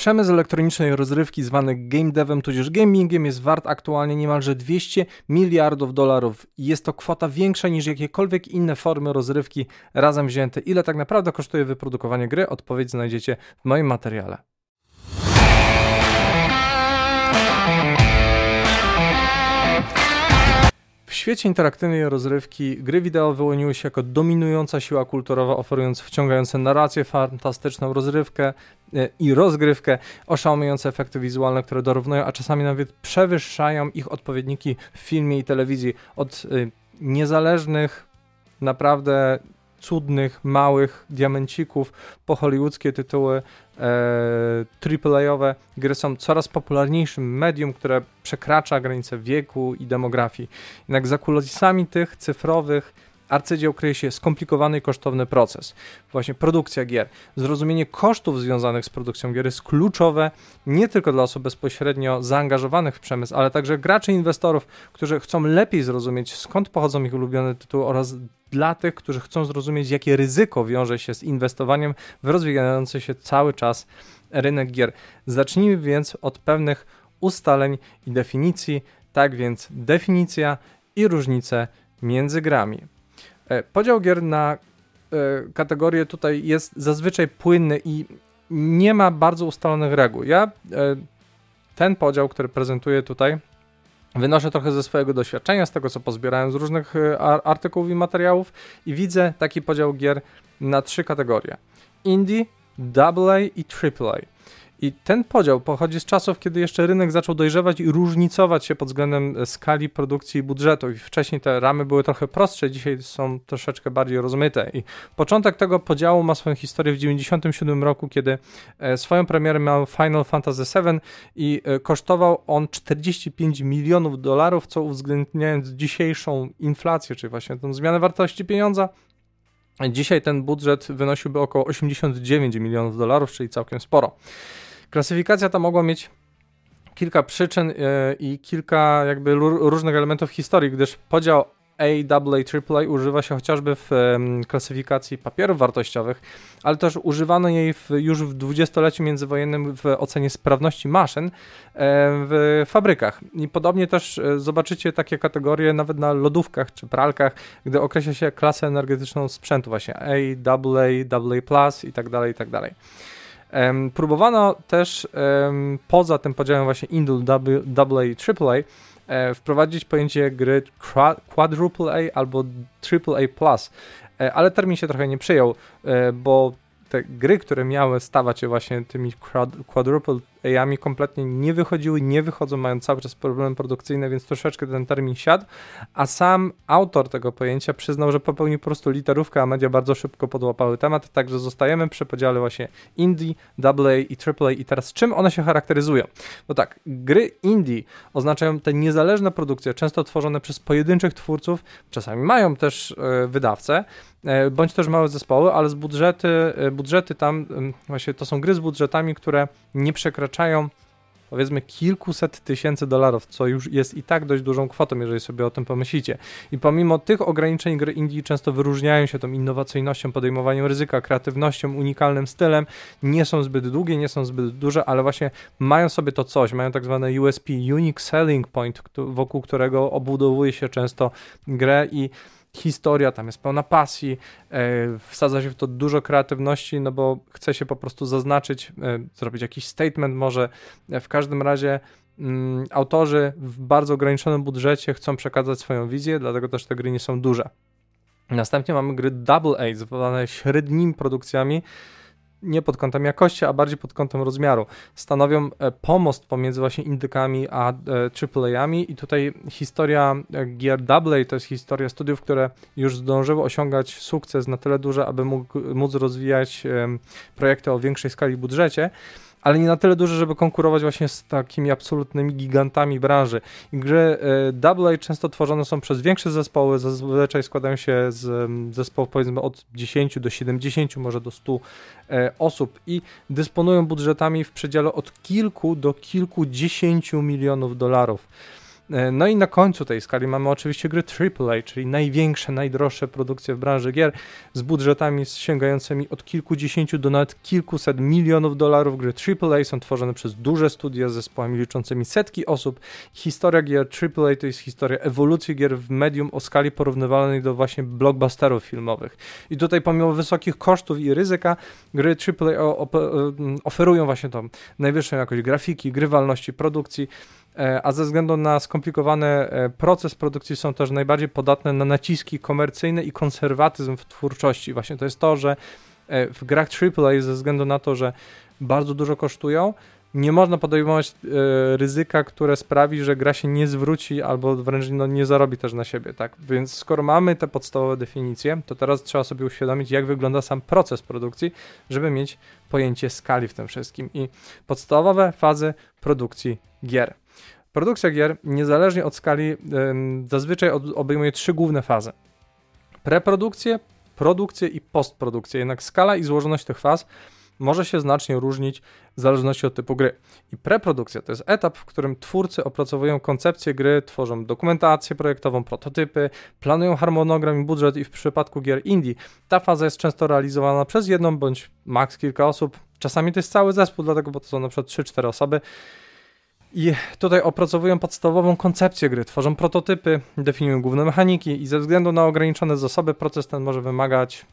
Przemysł elektronicznej rozrywki zwany game devem tudzież gamingiem jest wart aktualnie niemalże 200 miliardów dolarów. Jest to kwota większa niż jakiekolwiek inne formy rozrywki razem wzięte. Ile tak naprawdę kosztuje wyprodukowanie gry? Odpowiedź znajdziecie w moim materiale. Świecie interaktywnej rozrywki gry wideo wyłoniły się jako dominująca siła kulturowa, oferując wciągające narrację, fantastyczną rozrywkę e, i rozgrywkę, oszałamiające efekty wizualne, które dorównują, a czasami nawet przewyższają ich odpowiedniki w filmie i telewizji. Od e, niezależnych, naprawdę cudnych, małych diamencików po hollywoodzkie tytuły AAA-owe. Gry są coraz popularniejszym medium, które przekracza granice wieku i demografii. Jednak za kulisami tych cyfrowych arcydzieł kryje się skomplikowany i kosztowny proces. Właśnie produkcja gier. Zrozumienie kosztów związanych z produkcją gier jest kluczowe nie tylko dla osób bezpośrednio zaangażowanych w przemysł, ale także graczy, inwestorów, którzy chcą lepiej zrozumieć skąd pochodzą ich ulubione tytuły oraz dla tych, którzy chcą zrozumieć, jakie ryzyko wiąże się z inwestowaniem w rozwijający się cały czas rynek gier. Zacznijmy więc od pewnych ustaleń i definicji. Tak więc definicja i różnice między grami. E, podział gier na e, kategorie tutaj jest zazwyczaj płynny i nie ma bardzo ustalonych reguł. Ja e, ten podział, który prezentuję tutaj, wynoszę trochę ze swojego doświadczenia, z tego co pozbierałem z różnych artykułów i materiałów i widzę taki podział gier na trzy kategorie: indie, AA i AAA. I ten podział pochodzi z czasów, kiedy jeszcze rynek zaczął dojrzewać i różnicować się pod względem e, skali produkcji i budżetu. I wcześniej te ramy były trochę prostsze, dzisiaj są troszeczkę bardziej rozmyte. I początek tego podziału ma swoją historię w 1997 roku, kiedy e, swoją premierę miał Final Fantasy VII i e, kosztował on 45 milionów dolarów, co uwzględniając dzisiejszą inflację, czyli właśnie tą zmianę wartości pieniądza, Dzisiaj ten budżet wynosiłby około 89 milionów dolarów, czyli całkiem sporo. Klasyfikacja ta mogła mieć kilka przyczyn e, i kilka jakby różnych elementów historii, gdyż podział AAA, AAA używa się chociażby w klasyfikacji papierów wartościowych, ale też używano jej w, już w dwudziestoleciu międzywojennym w ocenie sprawności maszyn e, w fabrykach. I podobnie też e, zobaczycie takie kategorie nawet na lodówkach czy pralkach, gdy określa się klasę energetyczną sprzętu właśnie AAA, AA+, i tak dalej, i tak dalej. Próbowano też poza tym podziałem właśnie Indul AA i AAA e, wprowadzić pojęcie gry Quadruple A albo AAA+, e, ale termin się trochę nie przyjął, e, bo te gry, które miały stawać się właśnie tymi quadruple AI-ami kompletnie nie wychodziły, nie wychodzą, mają cały czas problemy produkcyjne, więc troszeczkę ten termin siadł, a sam autor tego pojęcia przyznał, że popełnił po prostu literówkę, a media bardzo szybko podłapały temat, także zostajemy przy podziale właśnie indie, AA i AAA i teraz czym one się charakteryzują? Bo tak, gry indie oznaczają te niezależne produkcje, często tworzone przez pojedynczych twórców, czasami mają też e, wydawcę, e, bądź też małe zespoły, ale z budżety, e, budżety tam, właśnie to są gry z budżetami, które nie przekraczają przekraczają powiedzmy kilkuset tysięcy dolarów, co już jest i tak dość dużą kwotą, jeżeli sobie o tym pomyślicie. I pomimo tych ograniczeń gry indie często wyróżniają się tą innowacyjnością, podejmowaniem ryzyka, kreatywnością, unikalnym stylem, nie są zbyt długie, nie są zbyt duże, ale właśnie mają sobie to coś, mają tak zwane USP, Unique Selling Point, wokół którego obudowuje się często grę i historia, tam jest pełna pasji, e, wsadza się w to dużo kreatywności, no bo chce się po prostu zaznaczyć, e, zrobić jakiś statement może. E, w każdym razie mm, autorzy w bardzo ograniczonym budżecie chcą przekazać swoją wizję, dlatego też te gry nie są duże. Następnie mamy gry Double A, zwane średnimi produkcjami, nie pod kątem jakości, a bardziej pod kątem rozmiaru. Stanowią e, pomost pomiędzy właśnie indykami a AAA-ami e, i tutaj historia e, gier AA to jest historia studiów, które już zdążyły osiągać sukces na tyle duży, aby móc rozwijać projekty o większej skali budżecie ale nie na tyle duży, żeby konkurować właśnie z takimi absolutnymi gigantami branży. I gry AA często tworzone są przez większe zespoły, zazwyczaj składają się z zespołów powiedzmy od 10 do 70, może do 100 e, osób i dysponują budżetami w przedziale od kilku do kilkudziesięciu milionów dolarów. E, no i na końcu tej skali mamy oczywiście gry AAA, czyli największe, najdroższe produkcje w branży gier z budżetami sięgającymi od kilkudziesięciu do nawet kilkuset milionów dolarów. Gry AAA są tworzone przez duże studia z zespołami liczącymi setki osób. Historia gier AAA to jest historia ewolucji gier w medium o skali porównywalnej do właśnie blockbusterów filmowych. I tutaj pomimo wysokich kosztów i ryzyka, gry AAA oferują właśnie tą najwyższą jakość grafiki, grywalności, produkcji, a ze względu na skomplikowany e, proces produkcji są też najbardziej podatne na naciski komercyjne i konserwatyzm w twórczości. Właśnie to jest to, że e, w grach AAA ze względu na to, że bardzo dużo kosztują, nie można podejmować e, ryzyka, które sprawi, że gra się nie zwróci albo wręcz no, nie zarobi też na siebie, tak? Więc skoro mamy te podstawowe definicje, to teraz trzeba sobie uświadomić, jak wygląda sam proces produkcji, żeby mieć pojęcie skali w tym wszystkim i podstawowe fazy produkcji gier. Produkcja gier, niezależnie od skali, zazwyczaj obejmuje trzy główne fazy. Preprodukcję, produkcję i postprodukcję. Jednak skala i złożoność tych faz może się znacznie różnić w zależności od typu gry. I preprodukcja to jest etap, w którym twórcy opracowują koncepcję gry, tworzą dokumentację projektową, prototypy, planują harmonogram i budżet i w przypadku gier indie ta faza jest często realizowana przez jedną bądź maks kilka osób. Czasami to jest cały zespół, dlatego bo to są na przykład 3-4 osoby. I tutaj opracowują podstawową koncepcję gry, tworzą prototypy, definiują główne mechaniki i ze względu na ograniczone zasoby proces ten może wymagać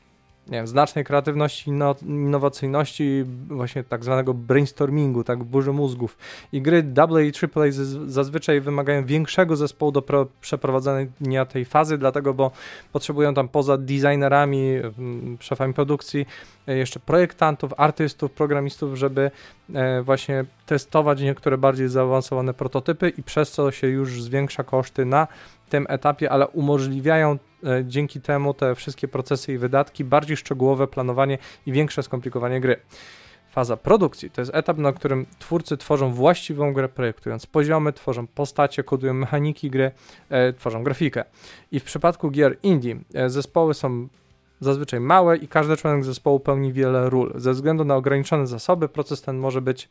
nie wiem, znacznej kreatywności, innowacyjności, właśnie tak zwanego brainstormingu, tak, burzy mózgów. I gry AA i AAA zazwyczaj wymagają większego zespołu do przeprowadzenia tej fazy, dlatego, bo potrzebują tam poza designerami, mm, szefami produkcji, e, jeszcze projektantów, artystów, programistów, żeby e, właśnie testować niektóre bardziej zaawansowane prototypy i przez co się już zwiększa koszty na tym etapie, ale umożliwiają e, dzięki temu te wszystkie procesy i wydatki, bardziej szczegółowe planowanie i większe skomplikowanie gry. Faza produkcji to jest etap, na którym twórcy tworzą właściwą grę, projektując poziomy, tworzą postacie, kodują mechaniki gry, e, tworzą grafikę. I w przypadku gier indie e, zespoły są zazwyczaj małe i każdy członek zespołu pełni wiele ról. Ze względu na ograniczone zasoby proces ten może być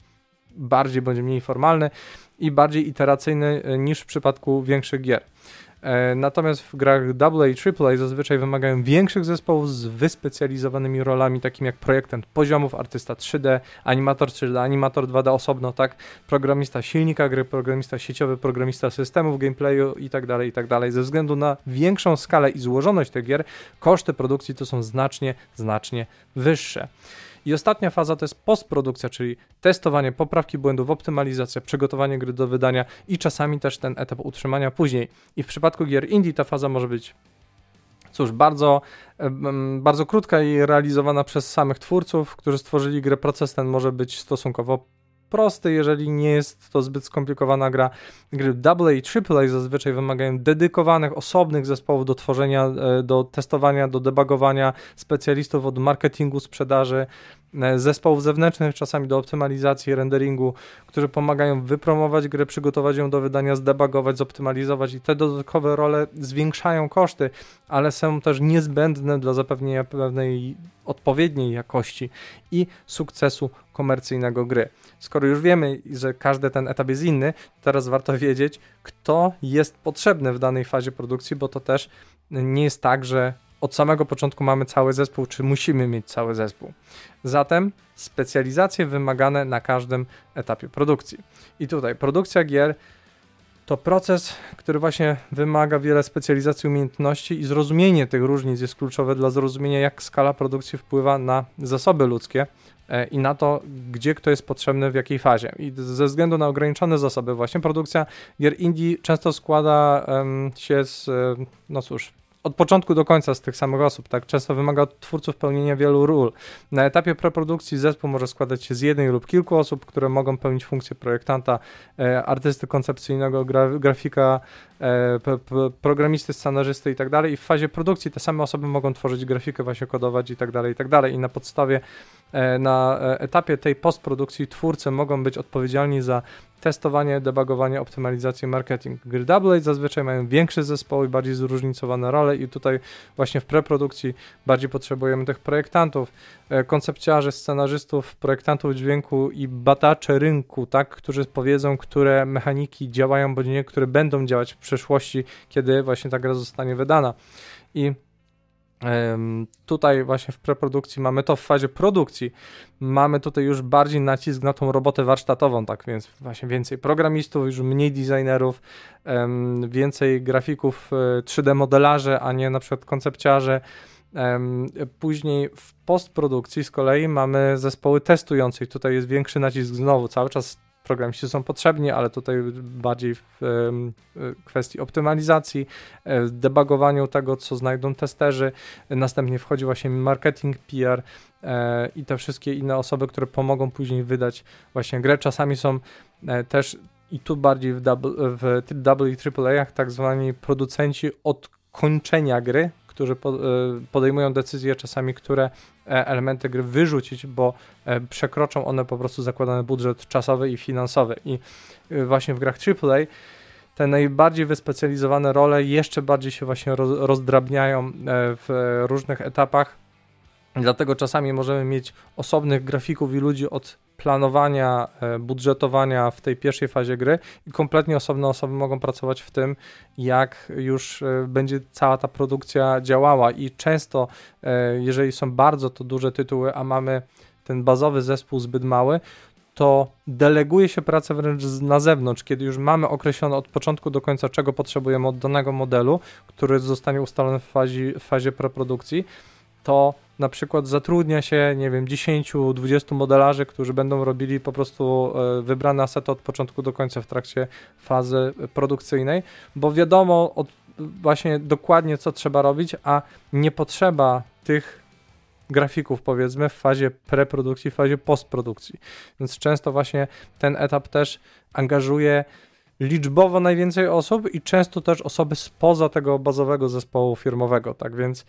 bardziej bądź mniej formalny i bardziej iteracyjny e, niż w przypadku większych gier. E, natomiast w grach AA i AAA zazwyczaj wymagają większych zespołów z wyspecjalizowanymi rolami, takim jak projektant poziomów, artysta 3D, animator 3D, animator 2D osobno, tak, programista silnika gry, programista sieciowy, programista systemów gameplayu itd., tak itd. Tak Ze względu na większą skalę i złożoność tych gier, koszty produkcji to są znacznie, znacznie wyższe. I ostatnia faza to jest postprodukcja, czyli testowanie, poprawki błędów, optymalizacja, przygotowanie gry do wydania i czasami też ten etap utrzymania później. I w przypadku gier indie ta faza może być cóż, bardzo, bardzo krótka i realizowana przez samych twórców, którzy stworzyli grę. Proces ten może być stosunkowo prosty, jeżeli nie jest to zbyt skomplikowana gra. Gry AA i AAA zazwyczaj wymagają dedykowanych, osobnych zespołów do tworzenia, e, do testowania, do debugowania, specjalistów od marketingu, sprzedaży, zespołów zewnętrznych, czasami do optymalizacji, renderingu, którzy pomagają wypromować grę, przygotować ją do wydania, zdebugować, zoptymalizować i te dodatkowe role zwiększają koszty, ale są też niezbędne dla zapewnienia pewnej odpowiedniej jakości i sukcesu komercyjnego gry. Skoro już wiemy, że każdy ten etap jest inny, teraz warto wiedzieć, kto jest potrzebny w danej fazie produkcji, bo to też nie jest tak, że od samego początku mamy cały zespół, czy musimy mieć cały zespół. Zatem specjalizacje wymagane na każdym etapie produkcji. I tutaj produkcja gier to proces, który właśnie wymaga wiele specjalizacji umiejętności i zrozumienie tych różnic jest kluczowe dla zrozumienia, jak skala produkcji wpływa na zasoby ludzkie e, i na to, gdzie kto jest potrzebny w jakiej fazie. I ze względu na ograniczone zasoby, właśnie produkcja gier indie często składa się z, e, no cóż, od początku do końca z tych samych osób, tak? Często wymaga od twórców pełnienia wielu ról. Na etapie preprodukcji zespół może składać się z jednej lub kilku osób, które mogą pełnić funkcję projektanta, e, artysty koncepcyjnego, gra, grafika, programisty, scenarzysty i tak dalej. I w fazie produkcji te same osoby mogą tworzyć grafikę, właśnie kodować i tak dalej, i tak dalej. I na podstawie, e, na e, etapie tej postprodukcji twórcy mogą być odpowiedzialni za testowanie, debugowanie, optymalizację, marketing. Gry AA zazwyczaj mają większy zespoł i bardziej zróżnicowane role i tutaj właśnie w preprodukcji bardziej potrzebujemy tych projektantów, e, koncepciarzy, scenarzystów, projektantów dźwięku i batacze rynku, tak, którzy powiedzą, które mechaniki działają bądź nie, które będą działać w przyszłości, kiedy właśnie ta gra zostanie wydana. I Tutaj właśnie w preprodukcji mamy to w fazie produkcji. Mamy tutaj już bardziej nacisk na tą robotę warsztatową, tak więc właśnie więcej programistów, już mniej designerów, więcej grafików 3D e, modelarzy, a nie na przykład koncepciarze. Później w postprodukcji z kolei mamy zespoły testujące. Tutaj jest większy nacisk znowu, cały czas programiści są potrzebni, ale tutaj bardziej w kwestii optymalizacji, e, debugowaniu tego, co znajdą testerzy. Następnie wchodzi właśnie marketing, PR e, i te wszystkie inne osoby, które pomogą później wydać właśnie grę. Czasami są e, też i tu bardziej w, double, w double i AAA tak zwani producenci od kończenia gry, którzy podejmują decyzje czasami, które E, elementy gry wyrzucić, bo e, przekroczą one po prostu zakładany budżet czasowy i finansowy. I e, właśnie w grach AAA te najbardziej wyspecjalizowane role jeszcze bardziej się właśnie rozdrabniają w różnych etapach. Dlatego czasami możemy mieć osobnych grafików i ludzi od planowania, e, budżetowania w tej pierwszej fazie gry i kompletnie osobne osoby mogą pracować w tym, jak już e, będzie cała ta produkcja działała. I często, e, jeżeli są bardzo to duże tytuły, a mamy ten bazowy zespół zbyt mały, to deleguje się pracę wręcz na zewnątrz, kiedy już mamy określone od początku do końca, czego potrzebujemy od danego modelu, który zostanie ustalony w fazie, w fazie preprodukcji, to na przykład zatrudnia się, nie wiem, 10-20 modelarzy, którzy będą robili po prostu e, wybrane asety od początku do końca w trakcie fazy produkcyjnej, bo wiadomo od, właśnie dokładnie co trzeba robić, a nie potrzeba tych grafików powiedzmy w fazie preprodukcji, w fazie postprodukcji. Więc często właśnie ten etap też angażuje liczbowo najwięcej osób i często też osoby spoza tego bazowego zespołu firmowego, tak więc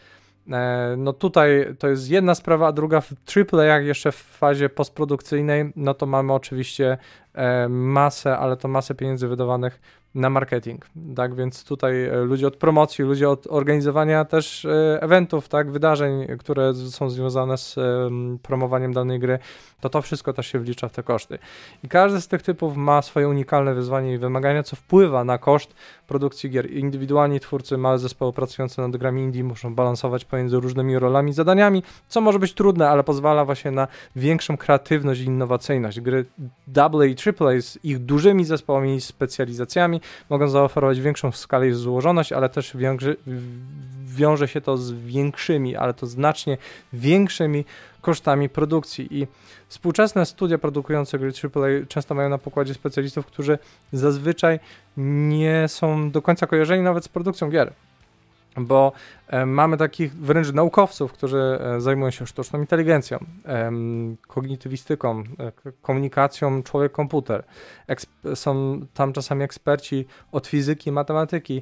no tutaj to jest jedna sprawa, a druga w AAA jeszcze w fazie postprodukcyjnej, no to mamy oczywiście e, masę, ale to masę pieniędzy wydawanych na marketing, tak, więc tutaj e, ludzie od promocji, ludzie od organizowania też e, eventów, tak, wydarzeń, które są związane z promowaniem danej gry, to to wszystko też się wlicza w te koszty. I każdy z tych typów ma swoje unikalne wyzwania i wymagania, co wpływa na koszt produkcji gier. Indywidualni twórcy, małe zespoły pracujące nad grami indie muszą balansować pomiędzy różnymi rolami i zadaniami, co może być trudne, ale pozwala właśnie na większą kreatywność i innowacyjność. Gry AA i AAA z ich dużymi zespołami i specjalizacjami mogą zaoferować większą skalę i złożoność, ale też wiąże, się to z większymi, ale to znacznie większymi kosztami produkcji. I współczesne studia produkujące gry AAA często mają na pokładzie specjalistów, którzy zazwyczaj nie są do końca kojarzeni nawet z produkcją gier bo e, mamy takich wręcz naukowców, którzy e, zajmują się sztuczną inteligencją, kognitywistyką, e, komunikacją człowiek-komputer. są tam czasami eksperci od fizyki, matematyki,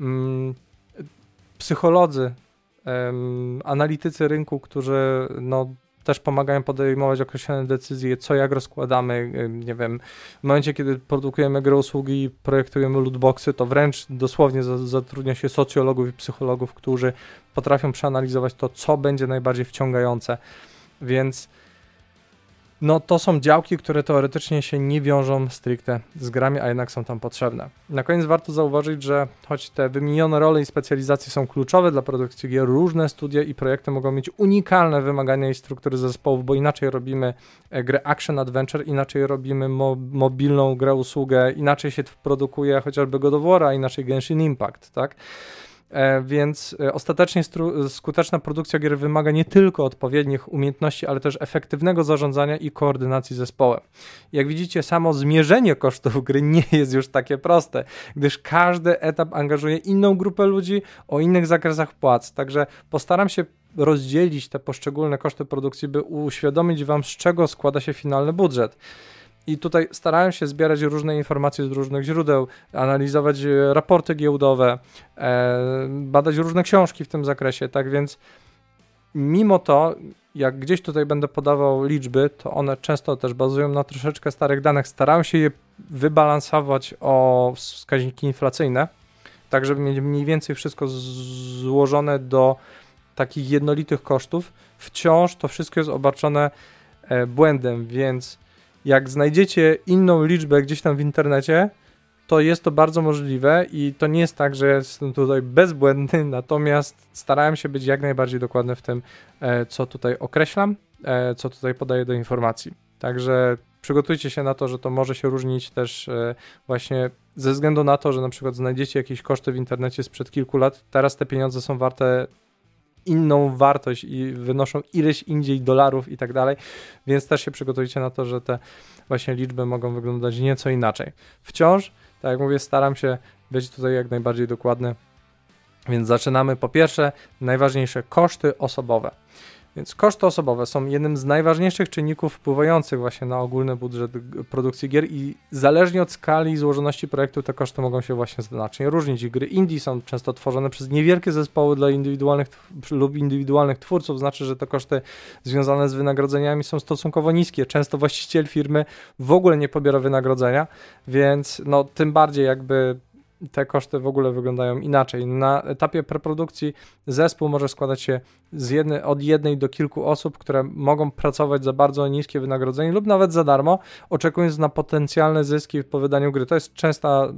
mm, psycholodzy, analitycy rynku, którzy no, też pomagają podejmować określone decyzje, co jak rozkładamy, nie wiem, w momencie, kiedy produkujemy grę usługi i projektujemy lootboxy, to wręcz dosłownie zatrudnia się socjologów i psychologów, którzy potrafią przeanalizować to, co będzie najbardziej wciągające, więc no to są działki, które teoretycznie się nie wiążą stricte z grami, a jednak są tam potrzebne. Na koniec warto zauważyć, że choć te wymienione role i specjalizacje są kluczowe dla produkcji gier, różne studia i projekty mogą mieć unikalne wymagania i struktury zespołów, bo inaczej robimy e, grę action adventure, inaczej robimy mo mobilną grę usługę, inaczej się produkuje chociażby God of War, a inaczej Genshin Impact, tak? E, więc e, ostatecznie skuteczna produkcja gier wymaga nie tylko odpowiednich umiejętności, ale też efektywnego zarządzania i koordynacji zespołem. Jak widzicie, samo zmierzenie kosztów gry nie jest już takie proste, gdyż każdy etap angażuje inną grupę ludzi o innych zakresach płac. Także postaram się rozdzielić te poszczególne koszty produkcji, by uświadomić Wam, z czego składa się finalny budżet. I tutaj starałem się zbierać różne informacje z różnych źródeł, analizować e, raporty giełdowe, e, badać różne książki w tym zakresie, tak więc mimo to, jak gdzieś tutaj będę podawał liczby, to one często też bazują na troszeczkę starych danych. Starałem się je wybalansować o wskaźniki inflacyjne, tak żeby mieć mniej więcej wszystko złożone do takich jednolitych kosztów. Wciąż to wszystko jest obarczone e, błędem, więc jak znajdziecie inną liczbę gdzieś tam w internecie, to jest to bardzo możliwe i to nie jest tak, że jestem tutaj bezbłędny, natomiast starałem się być jak najbardziej dokładny w tym, e, co tutaj określam, e, co tutaj podaję do informacji. Także przygotujcie się na to, że to może się różnić też e, właśnie ze względu na to, że na przykład znajdziecie jakieś koszty w internecie sprzed kilku lat, teraz te pieniądze są warte inną wartość i wynoszą ileś indziej dolarów i tak dalej, więc też się przygotujcie na to, że te właśnie liczby mogą wyglądać nieco inaczej. Wciąż, tak jak mówię, staram się być tutaj jak najbardziej dokładny, więc zaczynamy po pierwsze najważniejsze koszty osobowe. Więc koszty osobowe są jednym z najważniejszych czynników wpływających właśnie na ogólny budżet produkcji gier i zależnie od skali i złożoności projektu te koszty mogą się właśnie znacznie różnić. gry indie są często tworzone przez niewielkie zespoły dla indywidualnych lub indywidualnych twórców, znaczy, że te koszty związane z wynagrodzeniami są stosunkowo niskie. Często właściciel firmy w ogóle nie pobiera wynagrodzenia, więc no tym bardziej jakby te koszty w ogóle wyglądają inaczej. Na etapie preprodukcji zespół może składać się z jednej, od jednej do kilku osób, które mogą pracować za bardzo niskie wynagrodzenie lub nawet za darmo, oczekując na potencjalne zyski po wydaniu gry. To jest częsta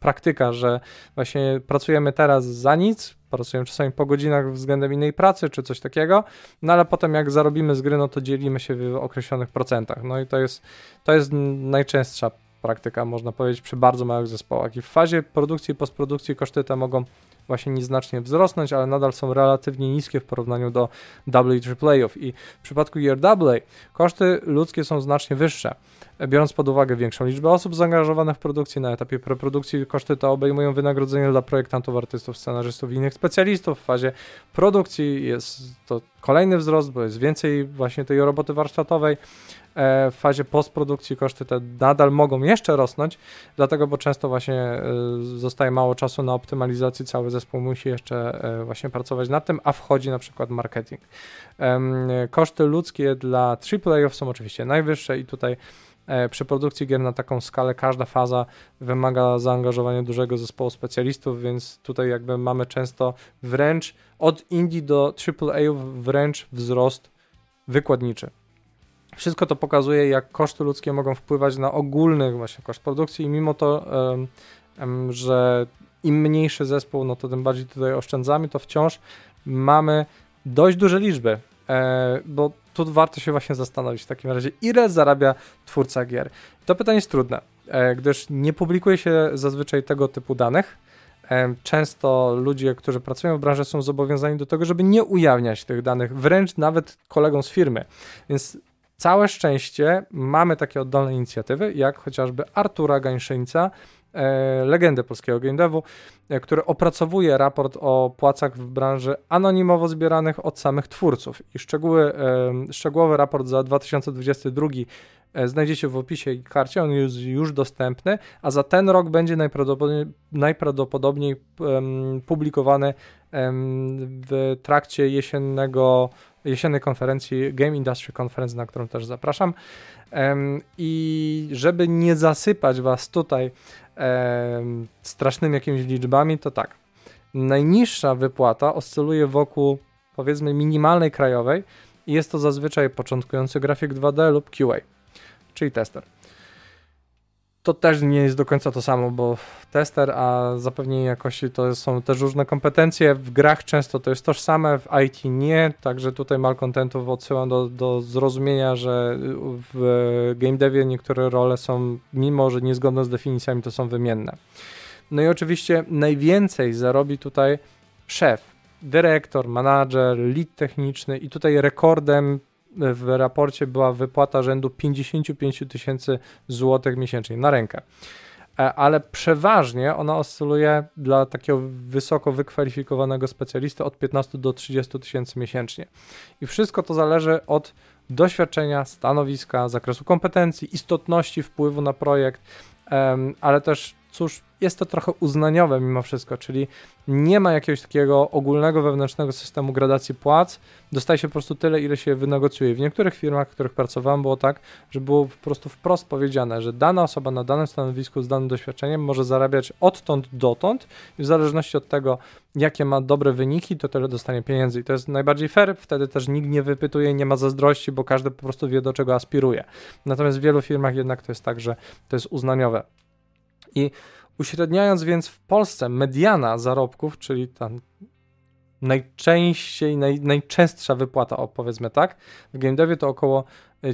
praktyka, że właśnie pracujemy teraz za nic, pracujemy czasami po godzinach względem innej pracy czy coś takiego, no ale potem jak zarobimy z gry, no to dzielimy się w określonych procentach. No i to jest, to jest najczęstsza praktyka, można powiedzieć, przy bardzo małych zespołach. I w fazie produkcji i postprodukcji koszty te mogą właśnie nieznacznie wzrosnąć, ale nadal są relatywnie niskie w porównaniu do AA i AAA-ów. I w przypadku gier AA koszty ludzkie są znacznie wyższe. Biorąc pod uwagę większą liczbę osób zaangażowanych w produkcję na etapie preprodukcji, koszty te obejmują wynagrodzenia dla projektantów, artystów, scenarzystów i innych specjalistów. W fazie produkcji jest to kolejny wzrost, bo jest więcej właśnie tej roboty warsztatowej. E, w fazie postprodukcji koszty te nadal mogą jeszcze rosnąć, dlatego, bo często właśnie e, zostaje mało czasu na optymalizację, cały zespół musi jeszcze e, właśnie pracować nad tym, a wchodzi na przykład marketing. Koszty ludzkie dla AAA są oczywiście najwyższe i tutaj przy produkcji gier na taką skalę każda faza wymaga zaangażowania dużego zespołu specjalistów, więc tutaj jakby mamy często wręcz od indie do AAA wręcz wzrost wykładniczy. Wszystko to pokazuje, jak koszty ludzkie mogą wpływać na ogólny właśnie koszt produkcji i mimo to, że im mniejszy zespół, no to tym bardziej tutaj oszczędzamy, to wciąż mamy dość duże liczby, e, bo tu warto się właśnie zastanowić w takim razie, ile zarabia twórca gier. To pytanie jest trudne, e, gdyż nie publikuje się zazwyczaj tego typu danych. E, często ludzie, którzy pracują w branży, są zobowiązani do tego, żeby nie ujawniać tych danych, wręcz nawet kolegom z firmy. Więc Całe szczęście mamy takie oddolne inicjatywy, jak chociażby Artura Gańszyńca, legendę polskiego game devu, e, który opracowuje raport o płacach w branży anonimowo zbieranych od samych twórców. I szczegóły, e, szczegółowy raport za 2022 e, znajdziecie w opisie i karcie, on jest już dostępny, a za ten rok będzie najprawdopodobniej, najprawdopodobniej publikowany w trakcie jesiennego jesiennej konferencji Game Industry Conference, na którą też zapraszam. I żeby nie zasypać Was tutaj strasznymi jakimiś liczbami, to tak. Najniższa wypłata oscyluje wokół powiedzmy minimalnej krajowej i jest to zazwyczaj początkujący grafik 2D lub QA, czyli tester to też nie jest do końca to samo, bo tester, a zapewnienie jakości to są też różne kompetencje. W grach często to jest tożsame, w IT nie, także tutaj malcontentów odsyłam do, do zrozumienia, że w game devie niektóre role są, mimo że niezgodne z definicjami, to są wymienne. No i oczywiście najwięcej zarobi tutaj szef, dyrektor, manager, lead techniczny i tutaj rekordem w raporcie była wypłata rzędu 55 tysięcy złotych miesięcznie na rękę. E, ale przeważnie ona oscyluje dla takiego wysoko wykwalifikowanego specjalisty od 15 do 30 tysięcy miesięcznie. I wszystko to zależy od doświadczenia, stanowiska, zakresu kompetencji, istotności wpływu na projekt, ale też cóż, jest to trochę uznaniowe mimo wszystko, czyli nie ma jakiegoś takiego ogólnego wewnętrznego systemu gradacji płac, dostaje się po prostu tyle, ile się wynegocjuje. W niektórych firmach, w których pracowałem, było tak, że było po prostu wprost powiedziane, że dana osoba na danym stanowisku z danym doświadczeniem może zarabiać odtąd dotąd i w zależności od tego, jakie ma dobre wyniki, to tyle dostanie pieniędzy. I to jest najbardziej fair, wtedy też nikt nie wypytuje, nie ma zazdrości, bo każdy po prostu wie, do czego aspiruje. Natomiast w wielu firmach jednak to jest tak, że to jest uznaniowe. I uśredniając więc w Polsce mediana zarobków, czyli ta najczęściej, naj, najczęstsza wypłata, powiedzmy tak, w GameDevie to około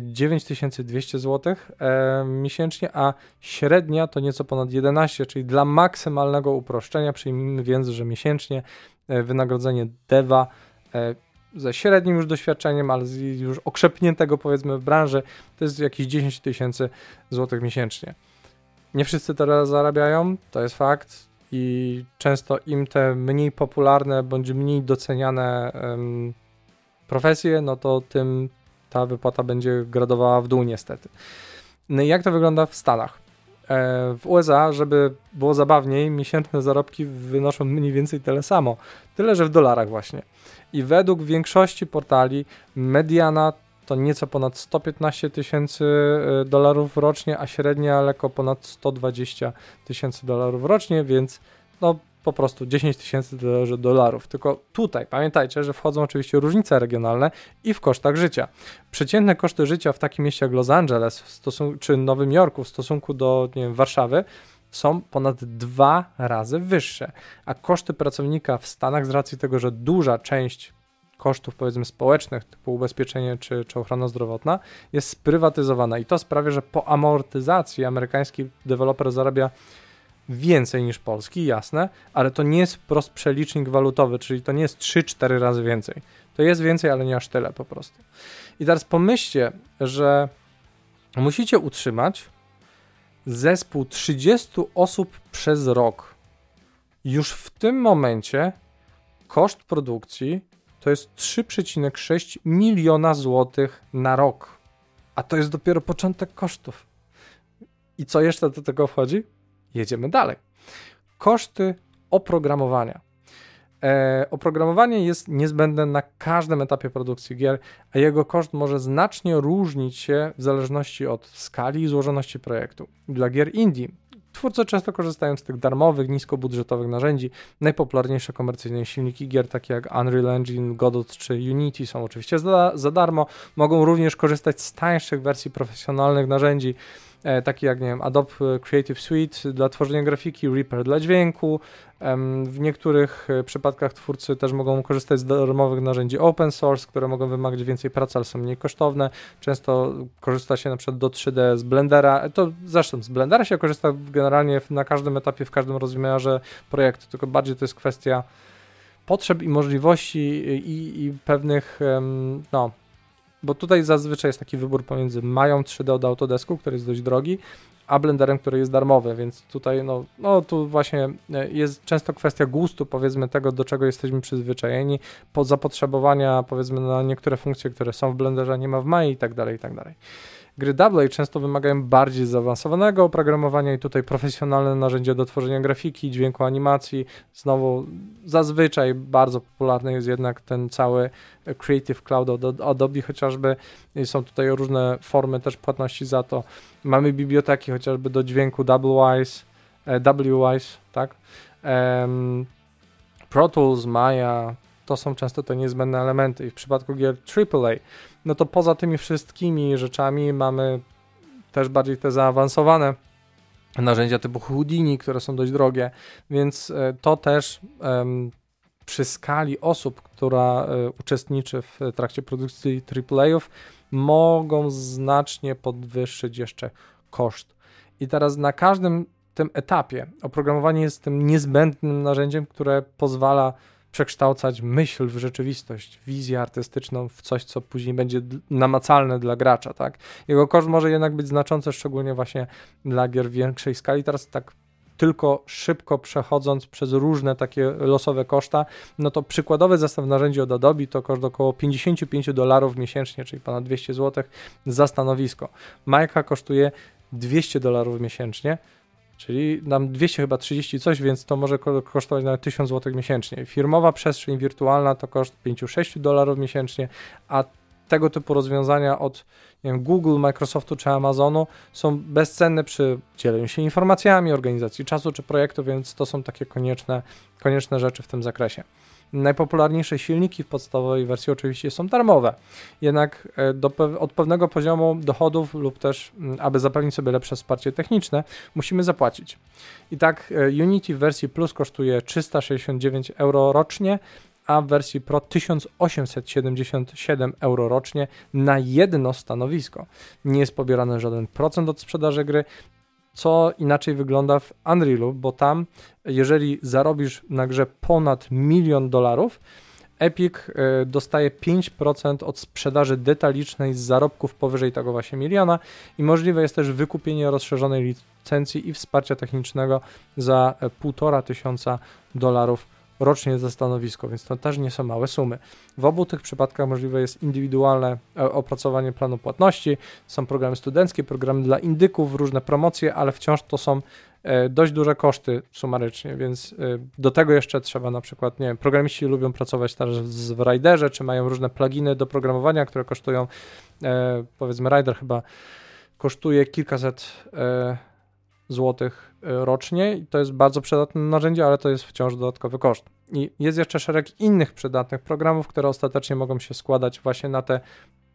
9200 zł e, miesięcznie, a średnia to nieco ponad 11, czyli dla maksymalnego uproszczenia przyjmijmy więc, że miesięcznie e, wynagrodzenie deva e, ze średnim już doświadczeniem, ale już okrzepniętego powiedzmy w branży, to jest jakieś 10 tysięcy złotych miesięcznie. Nie wszyscy teraz zarabiają, to jest fakt. I często im te mniej popularne bądź mniej doceniane um, profesje, no to tym ta wypłata będzie gradowała w dół niestety. No i jak to wygląda w Stanach? E, w USA, żeby było zabawniej, miesięczne zarobki wynoszą mniej więcej tyle samo, tyle że w dolarach właśnie. I według większości portali mediana to nieco ponad 115 tysięcy y, dolarów rocznie, a średnia lekko ponad 120 tysięcy dolarów rocznie, więc no po prostu 10 tysięcy dolarów. Tylko tutaj pamiętajcie, że wchodzą oczywiście różnice regionalne i w kosztach życia. Przeciętne koszty życia w takim mieście jak Los Angeles stosunku, czy Nowym Jorku w stosunku do nie wiem, Warszawy są ponad dwa razy wyższe, a koszty pracownika w Stanach z racji tego, że duża część kosztów powiedzmy społecznych, typu ubezpieczenie czy, czy ochrona zdrowotna, jest sprywatyzowana i to sprawia, że po amortyzacji amerykański deweloper zarabia więcej niż polski, jasne, ale to nie jest wprost przelicznik walutowy, czyli to nie jest 3-4 razy więcej. To jest więcej, ale nie aż tyle po prostu. I teraz pomyślcie, że musicie utrzymać zespół 30 osób przez rok. Już w tym momencie koszt produkcji to jest 3,6 miliona złotych na rok. A to jest dopiero początek kosztów. I co jeszcze do tego wchodzi? Jedziemy dalej. Koszty oprogramowania. E, oprogramowanie jest niezbędne na każdym etapie produkcji gier, a jego koszt może znacznie różnić się w zależności od skali i złożoności projektu. Dla gier indie Twórcy często korzystają z tych darmowych, niskobudżetowych narzędzi. Najpopularniejsze komercyjne silniki gier, takie jak Unreal Engine, Godot czy Unity, są oczywiście za, za darmo. Mogą również korzystać z tańszych wersji profesjonalnych narzędzi, takie jak nie wiem, Adobe Creative Suite dla tworzenia grafiki, Reaper dla dźwięku. W niektórych e, przypadkach twórcy też mogą korzystać z darmowych narzędzi open source, które mogą wymagać więcej pracy, ale są mniej kosztowne. Często korzysta się na przykład do 3D z Blendera. To zresztą z Blendera się korzysta generalnie na każdym etapie, w każdym rozmiarze projektu, tylko bardziej to jest kwestia potrzeb i możliwości i, i pewnych, no, bo tutaj zazwyczaj jest taki wybór pomiędzy mają 3D od Autodesku, który jest dość drogi, a Blenderem, który jest darmowy, więc tutaj no, no tu właśnie e, jest często kwestia gustu, powiedzmy tego, do czego jesteśmy przyzwyczajeni, pod zapotrzebowania powiedzmy na niektóre funkcje, które są w Blenderze, nie ma w Mai i tak dalej, i tak dalej. Gry AA często wymagają bardziej zaawansowanego oprogramowania i tutaj profesjonalne narzędzia do tworzenia grafiki, dźwięku, animacji. Znowu zazwyczaj bardzo popularny jest jednak ten cały Creative Cloud od Adobe chociażby. Są tutaj różne formy też płatności za to. Mamy biblioteki chociażby do dźwięku WWise, e, WWise, tak? Pro Tools, Maya, to są często te niezbędne elementy. I w przypadku gier AAA no to poza tymi wszystkimi rzeczami mamy też bardziej te zaawansowane narzędzia typu Houdini, które są dość drogie, więc e, to też um, przy skali osób, która um, uczestniczy w trakcie produkcji AAA-ów, mogą znacznie podwyższyć jeszcze koszt. I teraz na każdym tym etapie oprogramowanie jest tym niezbędnym narzędziem, które pozwala przekształcać myśl w rzeczywistość, wizję artystyczną w coś, co później będzie namacalne dla gracza, tak? Jego koszt może jednak być znaczący, szczególnie właśnie dla gier większej skali. Teraz tak tylko szybko przechodząc przez różne takie losowe koszta, no to przykładowy zestaw narzędzi od Adobe to koszt około 55 dolarów miesięcznie, czyli ponad 200 zł za stanowisko. Majka kosztuje 200 dolarów miesięcznie, czyli nam 200 chyba 30 coś, więc to może kosztować nawet 1000 zł miesięcznie. Firmowa przestrzeń wirtualna to koszt 5-6 dolarów miesięcznie, a tego typu rozwiązania od wiem, Google, Microsoftu czy Amazonu są bezcenne przy dzieleniu się informacjami, organizacji czasu czy projektu, więc to są takie konieczne, konieczne rzeczy w tym zakresie. Najpopularniejsze silniki w podstawowej wersji oczywiście są darmowe, jednak e, do, od pewnego poziomu dochodów lub też, mm, aby zapewnić sobie lepsze wsparcie techniczne, musimy zapłacić. I tak e, Unity w wersji Plus kosztuje 369 euro rocznie, a w wersji Pro 1877 euro rocznie na jedno stanowisko. Nie jest pobierany żaden procent od sprzedaży gry, co inaczej wygląda w Unrealu, bo tam, jeżeli zarobisz na grze ponad milion dolarów, Epic y, dostaje 5% od sprzedaży detalicznej z zarobków powyżej tego właśnie miliona i możliwe jest też wykupienie rozszerzonej licencji i wsparcia technicznego za 1,5 tysiąca dolarów rocznie za stanowisko, więc to też nie są małe sumy. W obu tych przypadkach możliwe jest indywidualne e, opracowanie planu płatności. Są programy studenckie, programy dla indyków, różne promocje, ale wciąż to są e, dość duże koszty sumarycznie, więc e, do tego jeszcze trzeba na przykład, nie wiem, programiści lubią pracować też w Riderze, czy mają różne pluginy do programowania, które kosztują, powiedzmy Rider chyba kosztuje kilkaset złotych rocznie i to jest bardzo przydatne narzędzie, ale to jest wciąż dodatkowy koszt. I jest jeszcze szereg innych przydatnych programów, które ostatecznie mogą się składać właśnie na te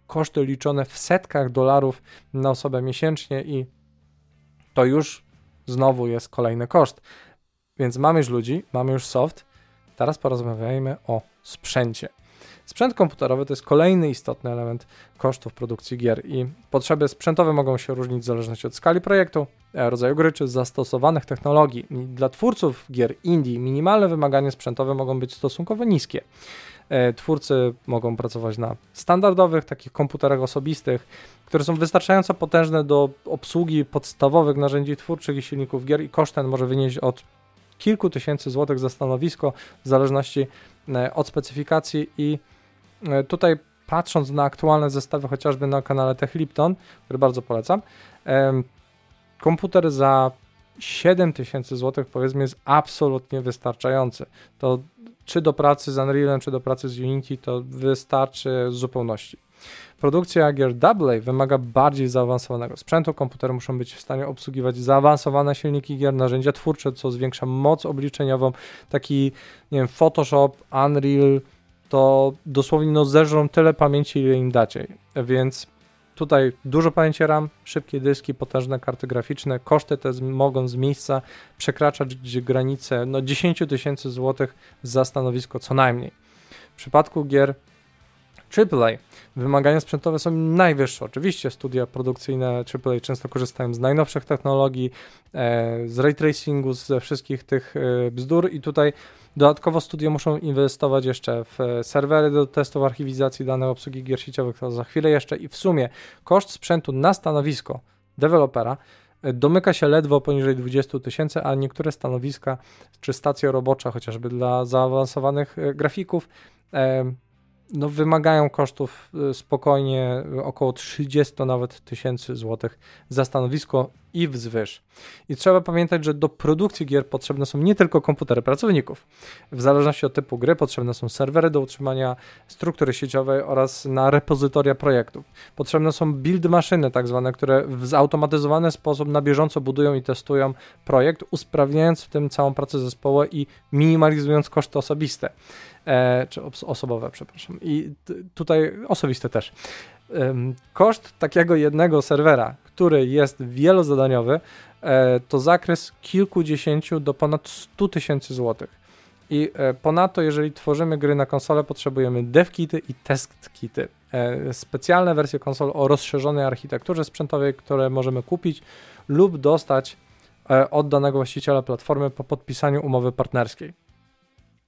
koszty liczone w setkach dolarów na osobę miesięcznie i to już znowu jest kolejny koszt. Więc mamy już ludzi, mamy już soft, teraz porozmawiajmy o sprzęcie. Sprzęt komputerowy to jest kolejny istotny element kosztów produkcji gier i potrzeby sprzętowe mogą się różnić w zależności od skali projektu, rodzaju gry czy zastosowanych technologii. Dla twórców gier indie minimalne wymagania sprzętowe mogą być stosunkowo niskie. E, twórcy mogą pracować na standardowych takich komputerach osobistych, które są wystarczająco potężne do obsługi podstawowych narzędzi twórczych i silników gier i koszt ten może wynieść od kilku tysięcy złotych za stanowisko w zależności e, od specyfikacji i tutaj patrząc na aktualne zestawy, chociażby na kanale Tech Lipton, który bardzo polecam, komputer za 7000 zł powiedzmy jest absolutnie wystarczający. To czy do pracy z Unrealem, czy do pracy z Unity, to wystarczy w zupełności. Produkcja gier AA wymaga bardziej zaawansowanego sprzętu. Komputery muszą być w stanie obsługiwać zaawansowane silniki gier, narzędzia twórcze, co zwiększa moc obliczeniową. Taki, nie wiem, Photoshop, Unreal, to dosłownie no zeżrą tyle pamięci, ile im dacie. Więc tutaj dużo pamięci RAM, szybkie dyski, potężne karty graficzne, koszty te mogą z miejsca przekraczać granice no 10 tysięcy złotych za stanowisko co najmniej. W przypadku gier AAA wymagania sprzętowe są najwyższe. Oczywiście studia produkcyjne AAA często korzystają z najnowszych technologii, e, z ray tracingu, ze wszystkich tych e, bzdur i tutaj Dodatkowo studia muszą inwestować jeszcze w e, serwery do testów archiwizacji danych obsługi gier sieciowych, to za chwilę jeszcze i w sumie koszt sprzętu na stanowisko dewelopera e, domyka się ledwo poniżej 20 tysięcy, a niektóre stanowiska czy stacje robocze, chociażby dla zaawansowanych e, grafików, no, wymagają kosztów spokojnie około 30 nawet tysięcy złotych za stanowisko i wzwyż. I trzeba pamiętać, że do produkcji gier potrzebne są nie tylko komputery pracowników. W zależności od typu gry potrzebne są serwery do utrzymania struktury sieciowej oraz na repozytoria projektów. Potrzebne są build maszyny, tak zwane, które w zautomatyzowany sposób na bieżąco budują i testują projekt, usprawniając w tym całą pracę zespołu i minimalizując koszty osobiste. E, czy osobowe, przepraszam. I tutaj osobiste też. Koszt takiego jednego serwera, który jest wielozadaniowy, e, to zakres kilkudziesięciu do ponad 100 tysięcy złotych. I e, ponadto, jeżeli tworzymy gry na konsolę, potrzebujemy devkity i testkity. Specjalne wersje konsol o rozszerzonej architekturze sprzętowej, które możemy kupić lub dostać od danego właściciela platformy po podpisaniu umowy partnerskiej.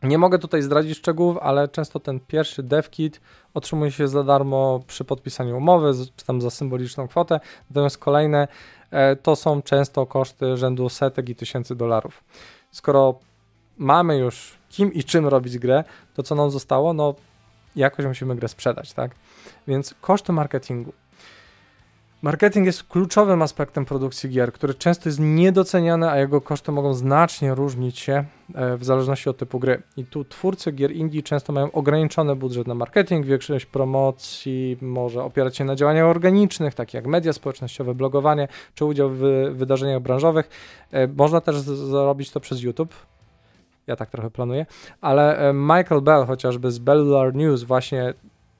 Nie mogę tutaj zdradzić szczegółów, ale często ten pierwszy devkit otrzymuje się za darmo przy podpisaniu umowy, czy tam za symboliczną kwotę, natomiast kolejne e, to są często koszty rzędu setek i tysięcy dolarów. Skoro mamy już kim i czym robić grę, to co nam zostało? No jakoś musimy grę sprzedać, tak? Więc koszty marketingu. Marketing jest kluczowym aspektem produkcji gier, który często jest niedoceniany, a jego koszty mogą znacznie różnić się e, w zależności od typu gry. I tu twórcy gier indie często mają ograniczony budżet na marketing, większość promocji może opierać się na działaniach organicznych, takich jak media społecznościowe, blogowanie czy udział w wydarzeniach branżowych. E, można też zrobić to przez YouTube, ja tak trochę planuję, ale e, Michael Bell chociażby z Bellular News właśnie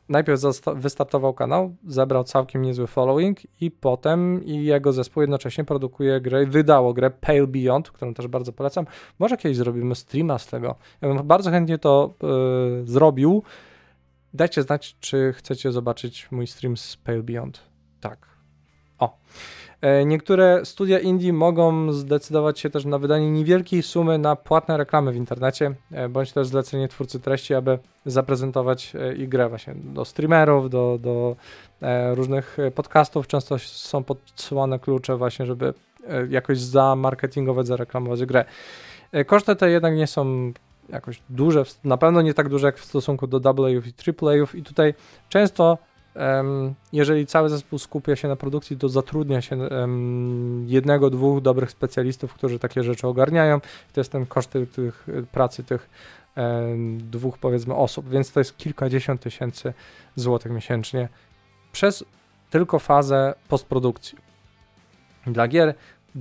najpierw wystartował kanał, zebrał całkiem niezły following i potem i jego zespół jednocześnie produkuje grę, wydało grę Pale Beyond, którą też bardzo polecam. Może kiedyś zrobimy streama z tego. Ja bym bardzo chętnie to yy, zrobił. Dajcie znać, czy chcecie zobaczyć mój stream z Pale Beyond. Tak. O. E, niektóre studia indie mogą zdecydować się też na wydanie niewielkiej sumy na płatne reklamy w internecie, e, bądź też zlecenie twórcy treści, aby zaprezentować e, ich grę właśnie do streamerów, do, do różnych podcastów. Często są podsyłane klucze właśnie, żeby jakoś zamarketingować, zareklamować grę. Koszty te jednak nie są jakoś duże, na pewno nie tak duże jak w stosunku do AA i AAA i tutaj często jeżeli cały zespół skupia się na produkcji, to zatrudnia się jednego, dwóch dobrych specjalistów, którzy takie rzeczy ogarniają. To jest ten koszt tych, pracy tych dwóch, powiedzmy, osób, więc to jest kilkadziesiąt tysięcy złotych miesięcznie przez tylko fazę postprodukcji. Dla gier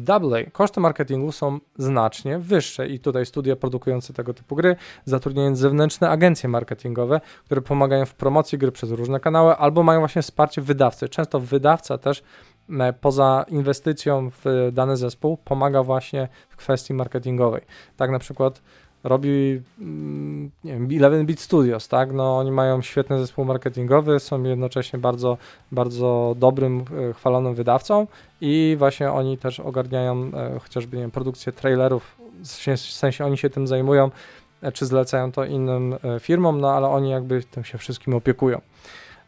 AA. Koszty marketingu są znacznie wyższe i tutaj studia produkujące tego typu gry zatrudniają zewnętrzne agencje marketingowe, które pomagają w promocji gry przez różne kanały albo mają właśnie wsparcie wydawcy. Często wydawca też poza inwestycją w dany zespół pomaga właśnie w kwestii marketingowej. Tak na przykład robi mm, nie wiem, Eleven Beat Studios, tak? No, oni mają świetny zespół marketingowy, są jednocześnie bardzo, bardzo dobrym, e, chwalonym wydawcą i właśnie oni też ogarniają e, chociażby nie wiem, produkcję trailerów, w sensie oni się tym zajmują, e, czy zlecają to innym firmom, no ale oni jakby tym się wszystkim opiekują.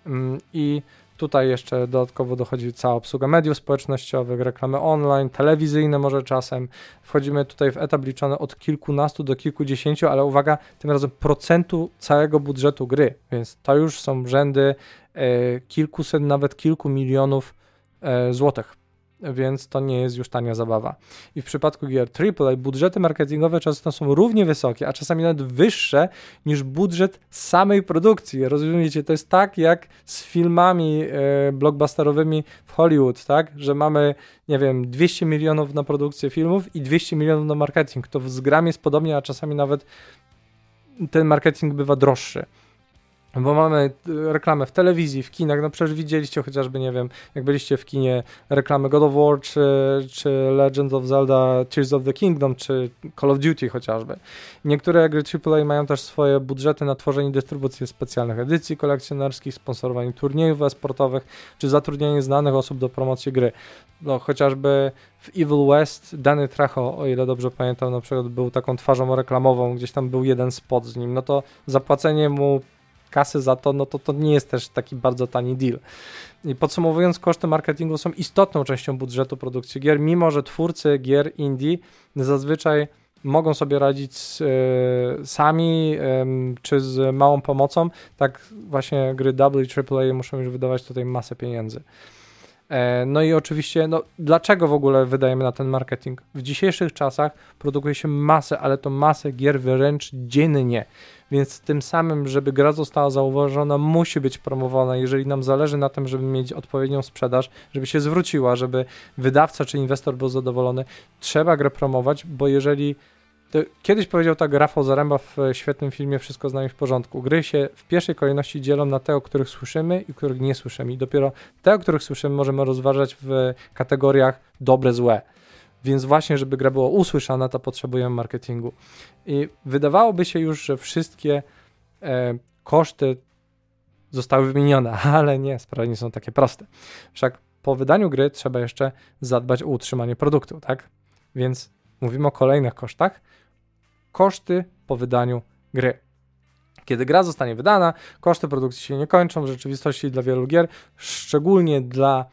Mm, I Tutaj jeszcze dodatkowo dochodzi cała obsługa mediów społecznościowych, reklamy online, telewizyjne może czasem. Wchodzimy tutaj w etap liczony od kilkunastu do kilkudziesięciu, ale uwaga, tym razem procentu całego budżetu gry, więc to już są rzędy e, kilkuset, nawet kilku milionów e, złotych więc to nie jest już tania zabawa. I w przypadku gier AAA budżety marketingowe często są równie wysokie, a czasami nawet wyższe niż budżet samej produkcji. Rozumiecie, to jest tak jak z filmami e, blockbusterowymi w Hollywood, tak, że mamy, nie wiem, 200 milionów na produkcję filmów i 200 milionów na marketing. To z gram jest podobnie, a czasami nawet ten marketing bywa droższy. Bo mamy y, reklamę w telewizji, w kinach, no przecież widzieliście chociażby, nie wiem, jak byliście w kinie, reklamy God of War, czy, czy Legend of Zelda, Tears of the Kingdom, czy Call of Duty chociażby. Niektóre gry AAA mają też swoje budżety na tworzenie i dystrybucję specjalnych edycji kolekcjonerskich, sponsorowanie turniejów e-sportowych, czy zatrudnienie znanych osób do promocji gry. No chociażby w Evil West Danny Trejo, o ile dobrze pamiętam, na przykład był taką twarzą reklamową, gdzieś tam był jeden spot z nim, no to zapłacenie mu kasy za to, no to to nie jest też taki bardzo tani deal. I podsumowując, koszty marketingu są istotną częścią budżetu produkcji gier, mimo że twórcy gier indie zazwyczaj mogą sobie radzić y, sami y, czy z małą pomocą, tak właśnie gry AA i AAA muszą już wydawać tutaj masę pieniędzy. E, no i oczywiście, no, dlaczego w ogóle wydajemy na ten marketing? W dzisiejszych czasach produkuje się masę, ale to masę gier wręcz dziennie więc tym samym, żeby gra została zauważona, musi być promowana. Jeżeli nam zależy na tym, żeby mieć odpowiednią sprzedaż, żeby się zwróciła, żeby wydawca czy inwestor był zadowolony, trzeba grę promować, bo jeżeli kiedyś powiedział tak Rafał Zaręba w świetnym filmie Wszystko z nami w porządku. Gry się w pierwszej kolejności dzielą na te, o których słyszymy i których nie słyszymy. I dopiero te, o których słyszymy, możemy rozważać w kategoriach dobre, złe. Więc właśnie, żeby gra była usłyszana, to potrzebujemy marketingu. I wydawałoby się już, że wszystkie e, koszty zostały wymienione, ale nie, sprawy nie są takie proste. Wszak po wydaniu gry trzeba jeszcze zadbać o utrzymanie produktu, tak? Więc mówimy o kolejnych kosztach. Koszty po wydaniu gry. Kiedy gra zostanie wydana, koszty produkcji się nie kończą. W rzeczywistości dla wielu gier, szczególnie dla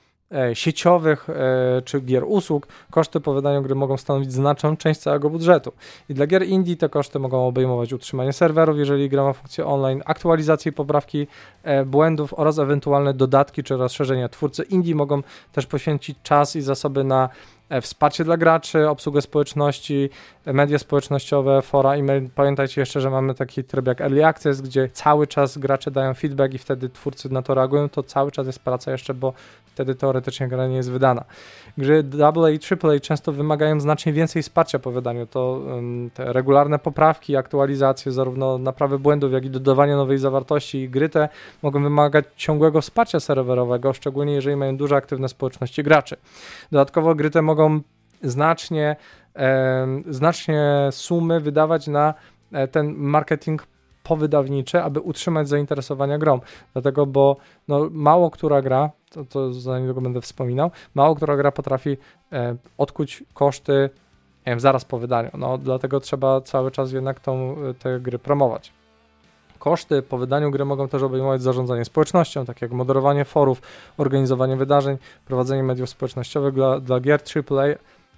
sieciowych e, czy gier usług, koszty po wydaniu gry mogą stanowić znaczną część całego budżetu. I dla gier indie te koszty mogą obejmować utrzymanie serwerów, jeżeli gra ma funkcję online, aktualizację i poprawki e, błędów oraz ewentualne dodatki czy rozszerzenia. Twórcy indie mogą też poświęcić czas i zasoby na E, wsparcie dla graczy, obsługę społeczności, e, media społecznościowe, fora, e-mail. Pamiętajcie jeszcze, że mamy taki tryb jak Early Access, gdzie cały czas gracze dają feedback i wtedy twórcy na to reagują, to cały czas jest praca jeszcze, bo wtedy teoretycznie gra nie jest wydana. Gry AA i AAA często wymagają znacznie więcej wsparcia po wydaniu. To te regularne poprawki, aktualizacje, zarówno naprawy błędów, jak i dodawanie nowej zawartości. Gry te mogą wymagać ciągłego wsparcia serwerowego, szczególnie jeżeli mają duże aktywne społeczności graczy. Dodatkowo gry te mogą znacznie, e, znacznie sumy wydawać na e, ten marketing powydawnicze, aby utrzymać zainteresowania grą. Dlatego, bo no, mało która gra, to, to za niedługo będę wspominał, mało która gra potrafi e, odkuć koszty zaraz po wydaniu. No, dlatego trzeba cały czas jednak tą, te gry promować. Koszty po wydaniu gry mogą też obejmować zarządzanie społecznością, tak jak moderowanie forów, organizowanie wydarzeń, prowadzenie mediów społecznościowych dla, dla gier AAA.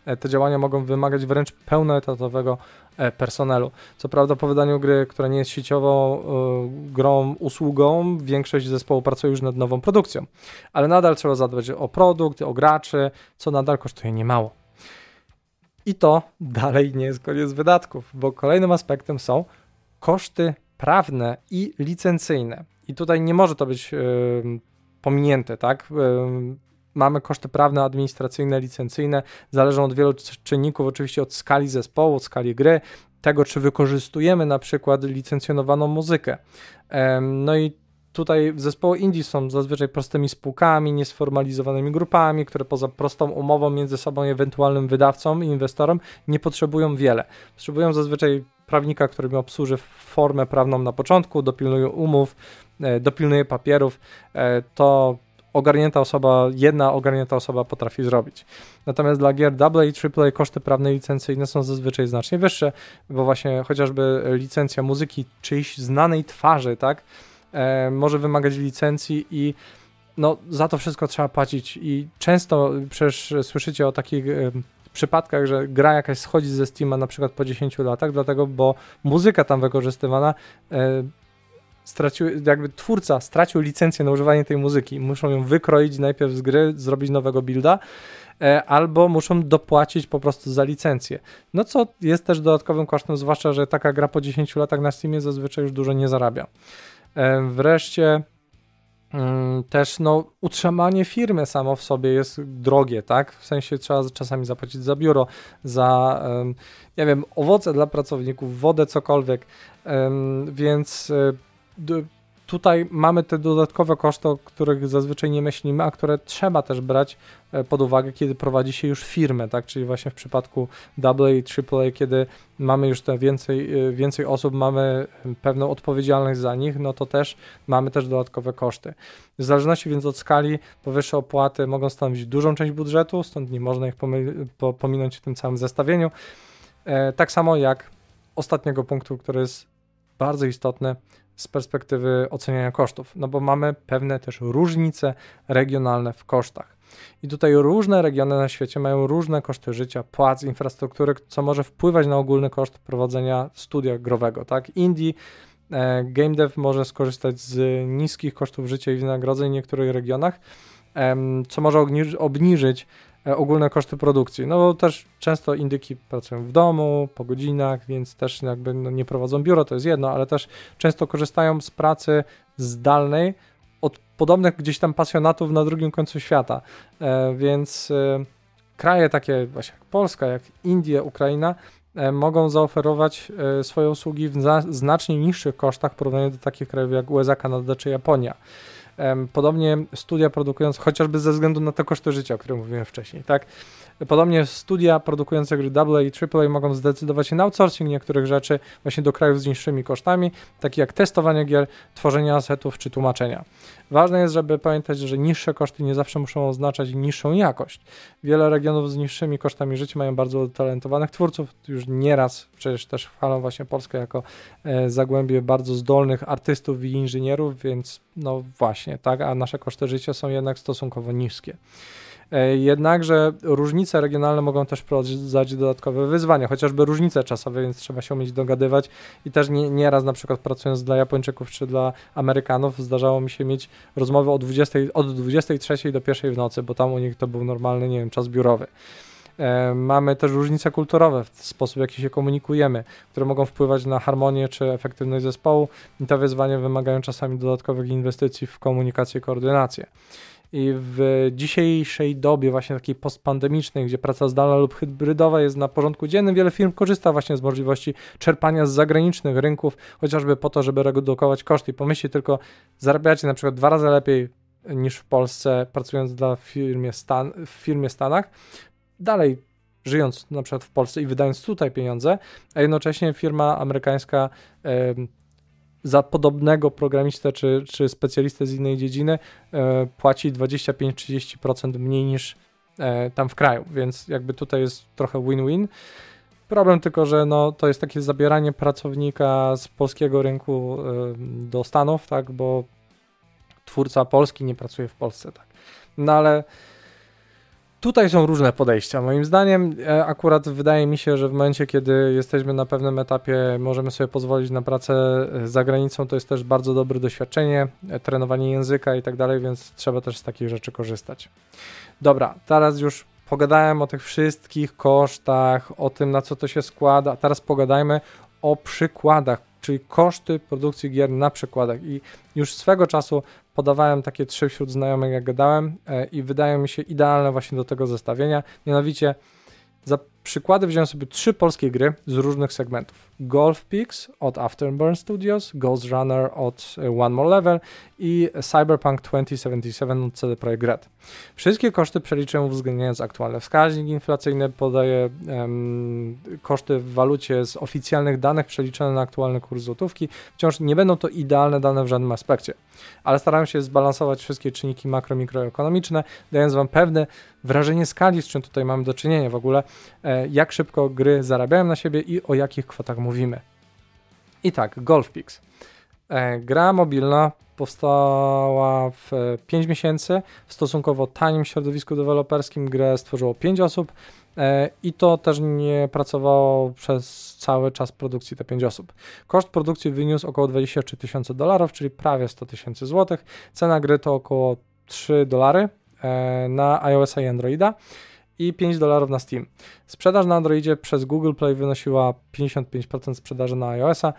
E, te działania mogą wymagać wręcz pełnoetatowego E, personelu. Co prawda po wydaniu gry, która nie jest sieciową y, grą, usługą, większość zespołu pracuje już nad nową produkcją, ale nadal trzeba zadbać o produkt, o graczy, co nadal kosztuje niemało. I to dalej nie jest koniec wydatków, bo kolejnym aspektem są koszty prawne i licencyjne. I tutaj nie może to być y, pominięte, tak? Y, mamy koszty prawne, administracyjne, licencyjne, zależą od wielu czynników, oczywiście od skali zespołu, od skali gry, tego czy wykorzystujemy na przykład licencjonowaną muzykę. No i tutaj zespoły indie są zazwyczaj prostymi spółkami, niesformalizowanymi grupami, które poza prostą umową między sobą i ewentualnym wydawcą i inwestorem nie potrzebują wiele. Potrzebują zazwyczaj prawnika, który mi obsłuży formę prawną na początku, dopilnuje umów, e, dopilnuje papierów. E, to ogarnięta osoba, jedna ogarnięta osoba potrafi zrobić. Natomiast dla gier AA i AAA koszty prawne licencyjne są zazwyczaj znacznie wyższe, bo właśnie chociażby licencja muzyki czyjś znanej twarzy, tak, e, może wymagać licencji i no, za to wszystko trzeba płacić i często przecież słyszycie o takich e, przypadkach, że gra jakaś schodzi ze Steama na przykład po 10 latach, dlatego, bo muzyka tam wykorzystywana e, stracił, jakby twórca stracił licencję na używanie tej muzyki, muszą ją wykroić najpierw z gry, zrobić nowego builda, e, albo muszą dopłacić po prostu za licencję. No co jest też dodatkowym kosztem, zwłaszcza, że taka gra po 10 latach na Steamie zazwyczaj już dużo nie zarabia. E, wreszcie mm, też no, utrzymanie firmy samo w sobie jest drogie, tak? W sensie trzeba czasami zapłacić za biuro, za, nie wiem, owoce dla pracowników, wodę, cokolwiek, więc e, tutaj mamy te dodatkowe koszty, o których zazwyczaj nie myślimy, a które trzeba też brać e, pod uwagę, kiedy prowadzi się już firmę, tak? Czyli właśnie w przypadku AA i AAA, kiedy mamy już te więcej, e, więcej osób, mamy pewną odpowiedzialność za nich, no to też mamy też dodatkowe koszty. W zależności więc od skali, powyższe opłaty mogą stanowić dużą część budżetu, stąd nie można ich pominąć w tym całym zestawieniu. E, tak samo jak ostatniego punktu, który jest bardzo istotny, z perspektywy oceniania kosztów, no bo mamy pewne też różnice regionalne w kosztach. I tutaj różne regiony na świecie mają różne koszty życia, płac, infrastruktury, co może wpływać na ogólny koszt prowadzenia studia growego. Tak? Indie e, game dev może skorzystać z niskich kosztów życia i wynagrodzeń w niektórych regionach, co może obniżyć E, ogólne koszty produkcji. No też często indyki pracują w domu, po godzinach, więc też jakby no, nie prowadzą biura, to jest jedno, ale też często korzystają z pracy zdalnej od podobnych gdzieś tam pasjonatów na drugim końcu świata. E, więc e, kraje takie właśnie jak Polska, jak Indie, Ukraina e, mogą zaoferować e, swoje usługi w znacznie niższych kosztach w porównaniu do takich krajów jak USA, Kanada czy Japonia. Podobnie studia produkując, chociażby ze względu na te koszty życia, o których mówiłem wcześniej, tak? Podobnie studia produkujące gry AA i AAA mogą zdecydować się na outsourcing niektórych rzeczy właśnie do krajów z niższymi kosztami, takie jak testowanie gier, tworzenie asetów czy tłumaczenia. Ważne jest, żeby pamiętać, że niższe koszty nie zawsze muszą oznaczać niższą jakość. Wiele regionów z niższymi kosztami życia mają bardzo utalentowanych twórców, już nieraz przecież też chwalą właśnie Polskę jako e, zagłębie bardzo zdolnych artystów i inżynierów, więc no właśnie, tak, a nasze koszty życia są jednak stosunkowo niskie. E, jednakże różnice regionalne mogą też wprowadzać dodatkowe wyzwania, chociażby różnice czasowe, więc trzeba się umieć dogadywać i też nie, nieraz na przykład pracując dla Japończyków czy dla Amerykanów zdarzało mi się mieć rozmowy od 20, od 23 do 1 w nocy, bo tam u nich to był normalny, nie wiem, czas biurowy. E, mamy też różnice kulturowe w sposób, w jaki się komunikujemy, które mogą wpływać na harmonię czy efektywność zespołu i te wyzwania wymagają czasami dodatkowych inwestycji w komunikację i koordynację. I w dzisiejszej dobie, właśnie takiej postpandemicznej, gdzie praca zdalna lub hybrydowa jest na porządku dziennym, wiele firm korzysta właśnie z możliwości czerpania z zagranicznych rynków, chociażby po to, żeby redukować koszty. I pomyślcie tylko, zarabiacie na przykład dwa razy lepiej niż w Polsce, pracując dla firmie Stan, w firmie Stanach, dalej żyjąc na przykład w Polsce i wydając tutaj pieniądze, a jednocześnie firma amerykańska za podobnego programistę czy, czy specjalistę z innej dziedziny e, płaci 25-30% mniej niż e, tam w kraju, więc jakby tutaj jest trochę win-win. Problem tylko, że no, to jest takie zabieranie pracownika z polskiego rynku e, do Stanów, tak, bo twórca polski nie pracuje w Polsce, tak. No ale tutaj są różne podejścia. Moim zdaniem, e, akurat wydaje mi się, że w momencie, kiedy jesteśmy na pewnym etapie, możemy sobie pozwolić na pracę e, za granicą, to jest też bardzo dobre doświadczenie, e, trenowanie języka i tak dalej, więc trzeba też z takich rzeczy korzystać. Dobra, teraz już pogadałem o tych wszystkich kosztach, o tym, na co to się składa. Teraz pogadajmy o przykładach, czyli koszty produkcji gier na przykładach. I już swego czasu podawałem takie trzy wśród znajomych, jak gadałem, e, i wydają mi się idealne właśnie do tego zestawienia. Mianowicie za przykłady wziąłem sobie trzy polskie gry z różnych segmentów. Golf Peaks od Afterburn Studios, Ghost Runner od e, One More Level i Cyberpunk 2077 od CD Projekt Red. Wszystkie koszty przeliczyłem uwzględniając aktualny wskaźnik inflacyjny, podaję um, koszty w walucie z oficjalnych danych przeliczone na aktualny kurs złotówki. Wciąż nie będą to idealne dane w żadnym aspekcie, ale starałem się zbalansować wszystkie czynniki makro, mikroekonomiczne, dając Wam pewne wrażenie skali, z czym tutaj mamy do czynienia w ogóle, e, jak szybko gry zarabiają na siebie i o jakich kwotach mówimy. I tak, GolfPix. E, gra mobilna powstała w 5 miesięcy w stosunkowo tanim środowisku deweloperskim. Grę stworzyło 5 osób e, i to też nie pracowało przez cały czas produkcji te 5 osób. Koszt produkcji wyniósł około 23 tysiące dolarów, czyli prawie 100 tysięcy złotych. Cena gry to około 3 dolary e, na iOS i Androida i 5 dolarów na Steam. Sprzedaż na Androidzie przez Google Play wynosiła 55% sprzedaży na iOS-a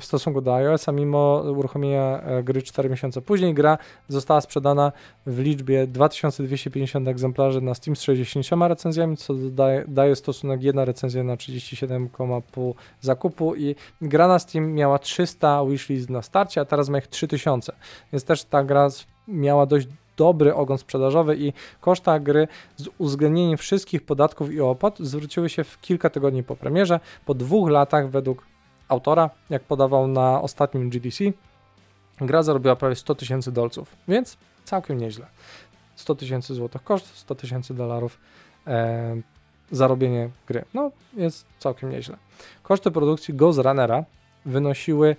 w stosunku do iOS-a, mimo uruchomienia e, gry 4 miesiące później. Gra została sprzedana w liczbie 2250 egzemplarzy na Steam z 60 recenzjami, co daje, daje stosunek 1 recenzja na 37,5 zakupu i gra na Steam miała 300 wishlist na starcie, a teraz ma ich 3000, więc też ta gra miała dość dobry ogon sprzedażowy i koszta gry z uwzględnieniem wszystkich podatków i opłat zwróciły się w kilka tygodni po premierze. Po dwóch latach według autora, jak podawał na ostatnim GDC, gra zarobiła prawie 100 tysięcy dolców, więc całkiem nieźle. 100 tysięcy złotych koszt, 100 tysięcy dolarów e, zarobienie gry. No, jest całkiem nieźle. Koszty produkcji Ghost Runnera wynosiły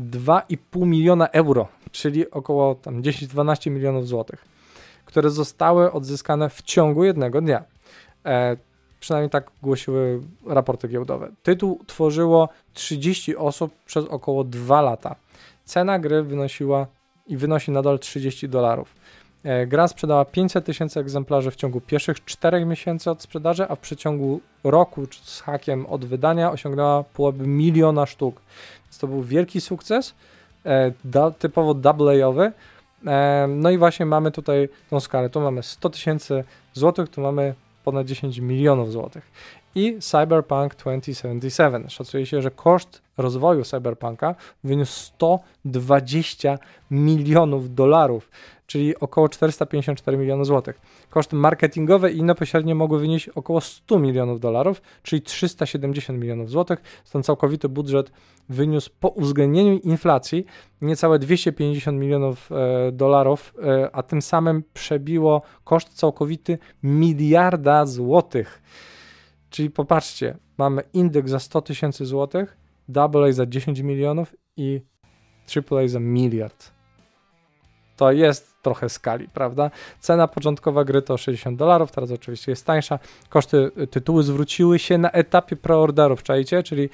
2,5 miliona euro, czyli około 10-12 milionów złotych, które zostały odzyskane w ciągu jednego dnia. E, przynajmniej tak głosiły raporty giełdowe. Tytuł tworzyło 30 osób przez około 2 lata. Cena gry wynosiła i wynosi nadal 30 dolarów. E, gra sprzedała 500 tysięcy egzemplarzy w ciągu pierwszych 4 miesięcy od sprzedaży, a w przeciągu roku z hakiem od wydania osiągnęła połowę miliona sztuk. Więc to był wielki sukces, e, da, typowo double'owy. E, no i właśnie mamy tutaj tą skalę. Tu mamy 100 tysięcy złotych, tu mamy ponad 10 milionów złotych. i Cyberpunk 2077. Szacuje się, że koszt rozwoju Cyberpunka wyniósł 120 milionów dolarów, czyli około 454 miliony złotych. Koszty marketingowe i inne pośrednie mogły wynieść około 100 milionów dolarów, czyli 370 milionów złotych. Stąd całkowity budżet wyniósł po uwzględnieniu inflacji niecałe 250 milionów e, dolarów, e, a tym samym przebiło koszt całkowity miliarda złotych. Czyli popatrzcie, mamy indeks za 100 tysięcy złotych, AA za 10 milionów i AAA za miliard. To jest trochę skali, prawda? Cena początkowa gry to 60 dolarów, teraz oczywiście jest tańsza. Koszty y, tytułu zwróciły się na etapie preorderów, czajcie? Czyli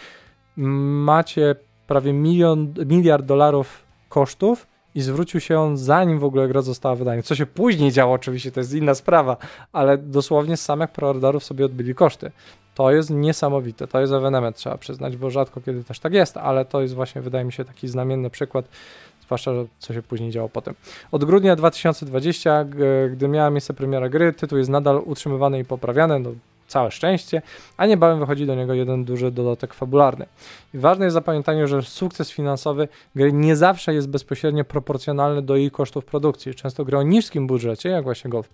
macie prawie milion, miliard dolarów kosztów i zwrócił się on zanim w ogóle gra została wydana. Co się później działo oczywiście, to jest inna sprawa, ale dosłownie z samych preorderów sobie odbyli koszty. To jest niesamowite, to jest ewenement, trzeba przyznać, bo rzadko kiedy też tak jest, ale to jest właśnie, wydaje mi się, taki znamienny przykład, zwłaszcza, co się później działo potem. Od grudnia 2020, gdy miała miejsce premiera gry, tytuł jest nadal utrzymywany i poprawiany, no, całe szczęście, a niebawem wychodzi do niego jeden duży dodatek fabularny. I ważne jest zapamiętanie, że sukces finansowy gry nie zawsze jest bezpośrednio proporcjonalny do jej kosztów produkcji. Często gry o niskim budżecie, jak właśnie Golf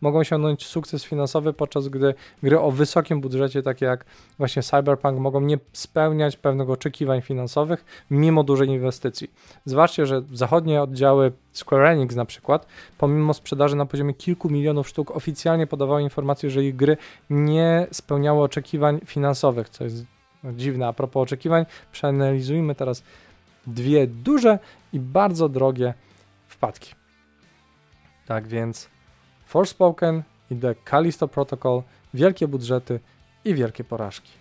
mogą osiągnąć sukces finansowy, podczas gdy gry o wysokim budżecie, takie jak właśnie Cyberpunk, mogą nie spełniać pewnych oczekiwań finansowych mimo dużej inwestycji. Zwłaszcza, że zachodnie oddziały Square Enix na przykład, pomimo sprzedaży na poziomie kilku milionów sztuk, oficjalnie podawały informacje, że ich gry nie spełniały oczekiwań finansowych, co jest no, dziwne. A propos oczekiwań, przeanalizujmy teraz dwie duże i bardzo drogie wpadki. Tak więc Forspoken i The Callisto Protocol, wielkie budżety i wielkie porażki.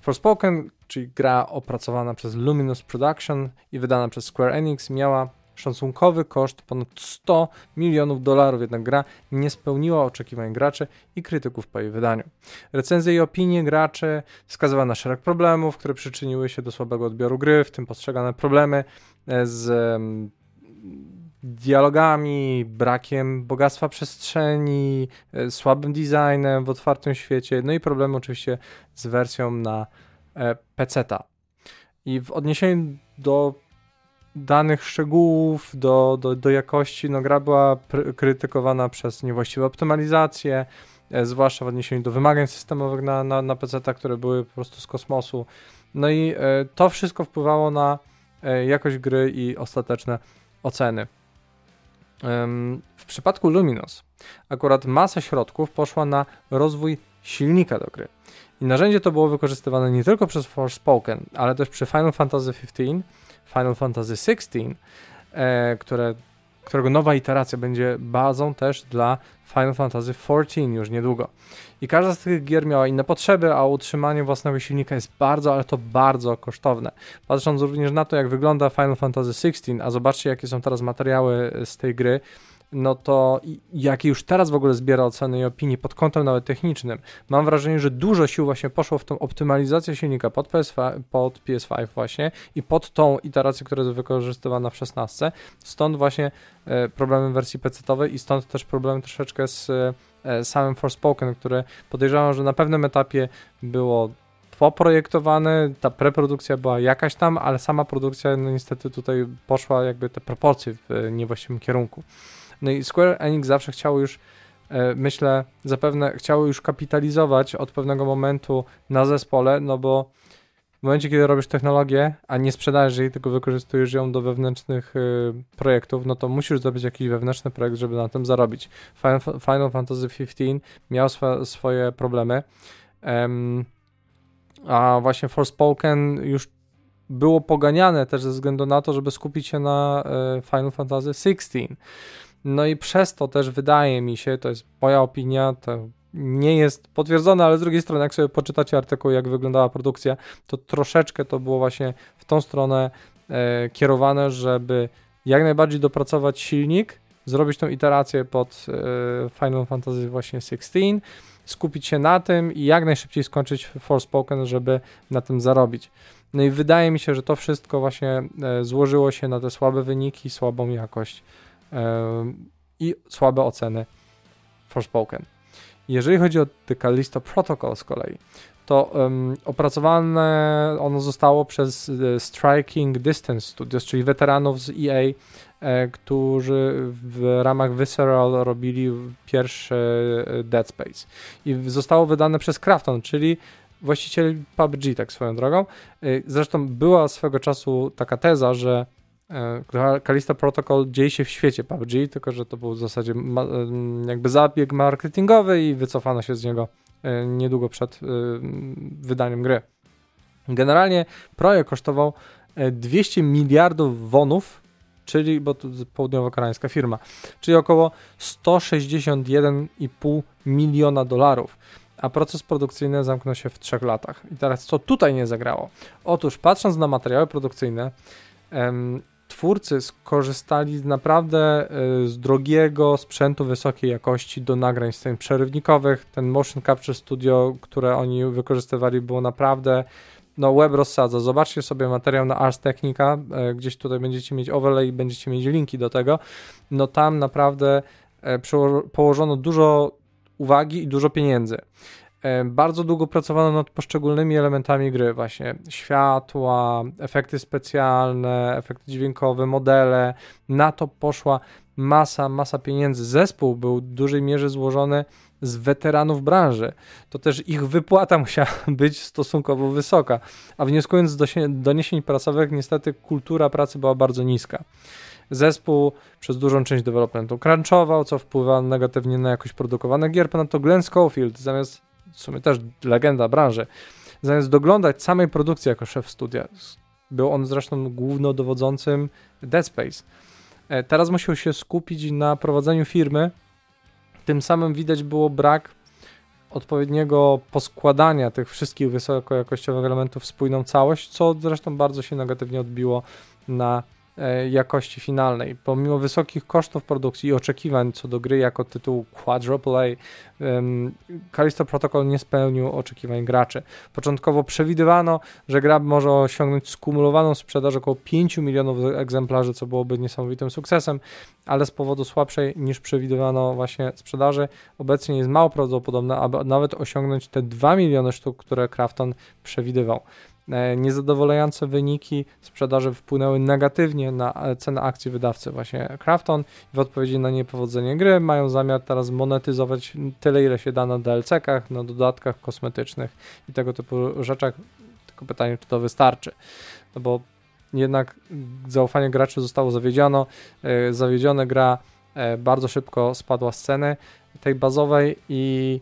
Forspoken, czyli gra opracowana przez Luminous Production i wydana przez Square Enix, miała Szacunkowy koszt ponad 100 milionów dolarów, jednak gra nie spełniła oczekiwań graczy i krytyków po jej wydaniu. Recenzje i opinie graczy wskazywały na szereg problemów, które przyczyniły się do słabego odbioru gry, w tym postrzegane problemy e, z dialogami, brakiem bogactwa przestrzeni, e, słabym designem w otwartym świecie, no i problemy oczywiście z wersją na e, PC-ta. I w odniesieniu do danych szczegółów, do, do, do jakości. No, gra była krytykowana przez niewłaściwe optymalizacje, e, zwłaszcza w odniesieniu do wymagań systemowych na, na, na PC, które były po prostu z kosmosu. No i e, to wszystko wpływało na e, jakość gry i ostateczne oceny. W przypadku Luminos akurat masa środków poszła na rozwój silnika do gry. I narzędzie to było wykorzystywane nie tylko przez Forspoken, ale też przy Final Fantasy XV Final Fantasy XVI, e, które, którego nowa iteracja będzie bazą też dla Final Fantasy XIV już niedługo. I każda z tych gier miała inne potrzeby, a utrzymanie własnego silnika jest bardzo, ale to bardzo kosztowne. Patrząc również na to, jak wygląda Final Fantasy XVI, a zobaczcie, jakie są teraz materiały z tej gry, no to jakie już teraz w ogóle zbiera oceny i opinii pod kątem nawet technicznym, mam wrażenie, że dużo sił właśnie poszło w tą optymalizację silnika pod, PS5, pod PS5 właśnie i pod tą iterację, która jest wykorzystywana w 16. Stąd właśnie e, problemy wersji PC-owej i stąd też problem troszeczkę z e, samym Forspoken, które podejrzewam, że na pewnym etapie było poprojektowane, ta preprodukcja była jakaś tam, ale sama produkcja no niestety tutaj poszła jakby te proporcje w niewłaściwym kierunku. No i Square Enix zawsze chciało już, e, myślę, zapewne chciało już kapitalizować od pewnego momentu na zespole, no bo w momencie, kiedy robisz technologię, a nie sprzedajesz jej, tylko wykorzystujesz ją do wewnętrznych y, projektów, no to musisz zrobić jakiś wewnętrzny projekt, żeby na tym zarobić. Final, Fantasy XV miał swoje problemy, um, a właśnie Forspoken już było poganiane też ze względu na to, żeby skupić się na y, Final Fantasy XVI. No i przez to też wydaje mi się, to jest moja opinia, to nie jest potwierdzone, ale z drugiej strony, jak sobie poczytacie artykuł, jak wyglądała produkcja, to troszeczkę to było właśnie w tą stronę e, kierowane, żeby jak najbardziej dopracować silnik, zrobić tą iterację pod e, Final Fantasy właśnie 16, skupić się na tym i jak najszybciej skończyć Forspoken, żeby na tym zarobić. No i wydaje mi się, że to wszystko właśnie e, złożyło się na te słabe wyniki, słabą jakość i słabe oceny Forspoken. Jeżeli chodzi o The Callisto Protocol z kolei, to um, opracowane ono zostało przez Striking Distance Studios, czyli weteranów z EA, e, którzy w ramach Visceral robili pierwszy Dead Space. I zostało wydane przez Krafton, czyli właściciel PUBG, tak swoją drogą. Zresztą była swego czasu taka teza, że Kalista Protocol dzieje się w świecie PUBG, tylko że to był w zasadzie jakby zabieg marketingowy i wycofano się z niego e, niedługo przed e, wydaniem gry. Generalnie projekt kosztował 200 e, miliardów wonów, czyli, bo to południowo-koreańska firma, czyli około 161,5 miliona dolarów a proces produkcyjny zamknął się w trzech latach. I teraz co tutaj nie zagrało? Otóż patrząc na materiały produkcyjne, twórcy skorzystali naprawdę y, z drogiego sprzętu wysokiej jakości do nagrań scen przerywnikowych. Ten Motion Capture Studio, które oni wykorzystywali, było naprawdę no web rozsadza. Zobaczcie sobie materiał na Ars Technica, y, gdzieś tutaj będziecie mieć overlay i będziecie mieć linki do tego. No tam naprawdę y, położono dużo uwagi i dużo pieniędzy. E, bardzo długo pracowano nad poszczególnymi elementami gry, właśnie światła, efekty specjalne, efekty dźwiękowe, modele. Na to poszła masa, masa pieniędzy. Zespół był w dużej mierze złożony z weteranów branży. To też ich wypłata musiała być stosunkowo wysoka, a wnioskując z doniesień prasowych, niestety kultura pracy była bardzo niska. Zespół przez dużą część developmentu crunchował, co wpływa negatywnie na jakość produkowanych gier. Ponadto Glenn Schofield zamiast w sumie też legenda branży, zamiast doglądać samej produkcji jako szef studia, był on zresztą głównodowodzącym Dead Space. E, teraz musiał się skupić na prowadzeniu firmy, tym samym widać było brak odpowiedniego poskładania tych wszystkich wysokojakościowych elementów w spójną całość, co zresztą bardzo się negatywnie odbiło na jakości finalnej. Pomimo wysokich kosztów produkcji i oczekiwań co do gry jako tytułu quadruple A, Callisto Protocol nie spełnił oczekiwań graczy. Początkowo przewidywano, że gra może osiągnąć skumulowaną sprzedaż około 5 milionów egzemplarzy, co byłoby niesamowitym sukcesem, ale z powodu słabszej niż przewidywano właśnie sprzedaży, obecnie jest mało prawdopodobne, aby nawet osiągnąć te 2 miliony sztuk, które Krafton przewidywał. E, niezadowalające wyniki sprzedaży wpłynęły negatywnie na e, cenę akcji wydawcy właśnie Krafton w odpowiedzi na niepowodzenie gry mają zamiar teraz monetyzować tyle, ile się da na DLC-kach, na dodatkach kosmetycznych i tego typu rzeczach. Tylko pytanie, czy to wystarczy. No bo jednak zaufanie graczy zostało zawiedziono, e, zawiedzione gra bardzo szybko spadła z ceny tej bazowej i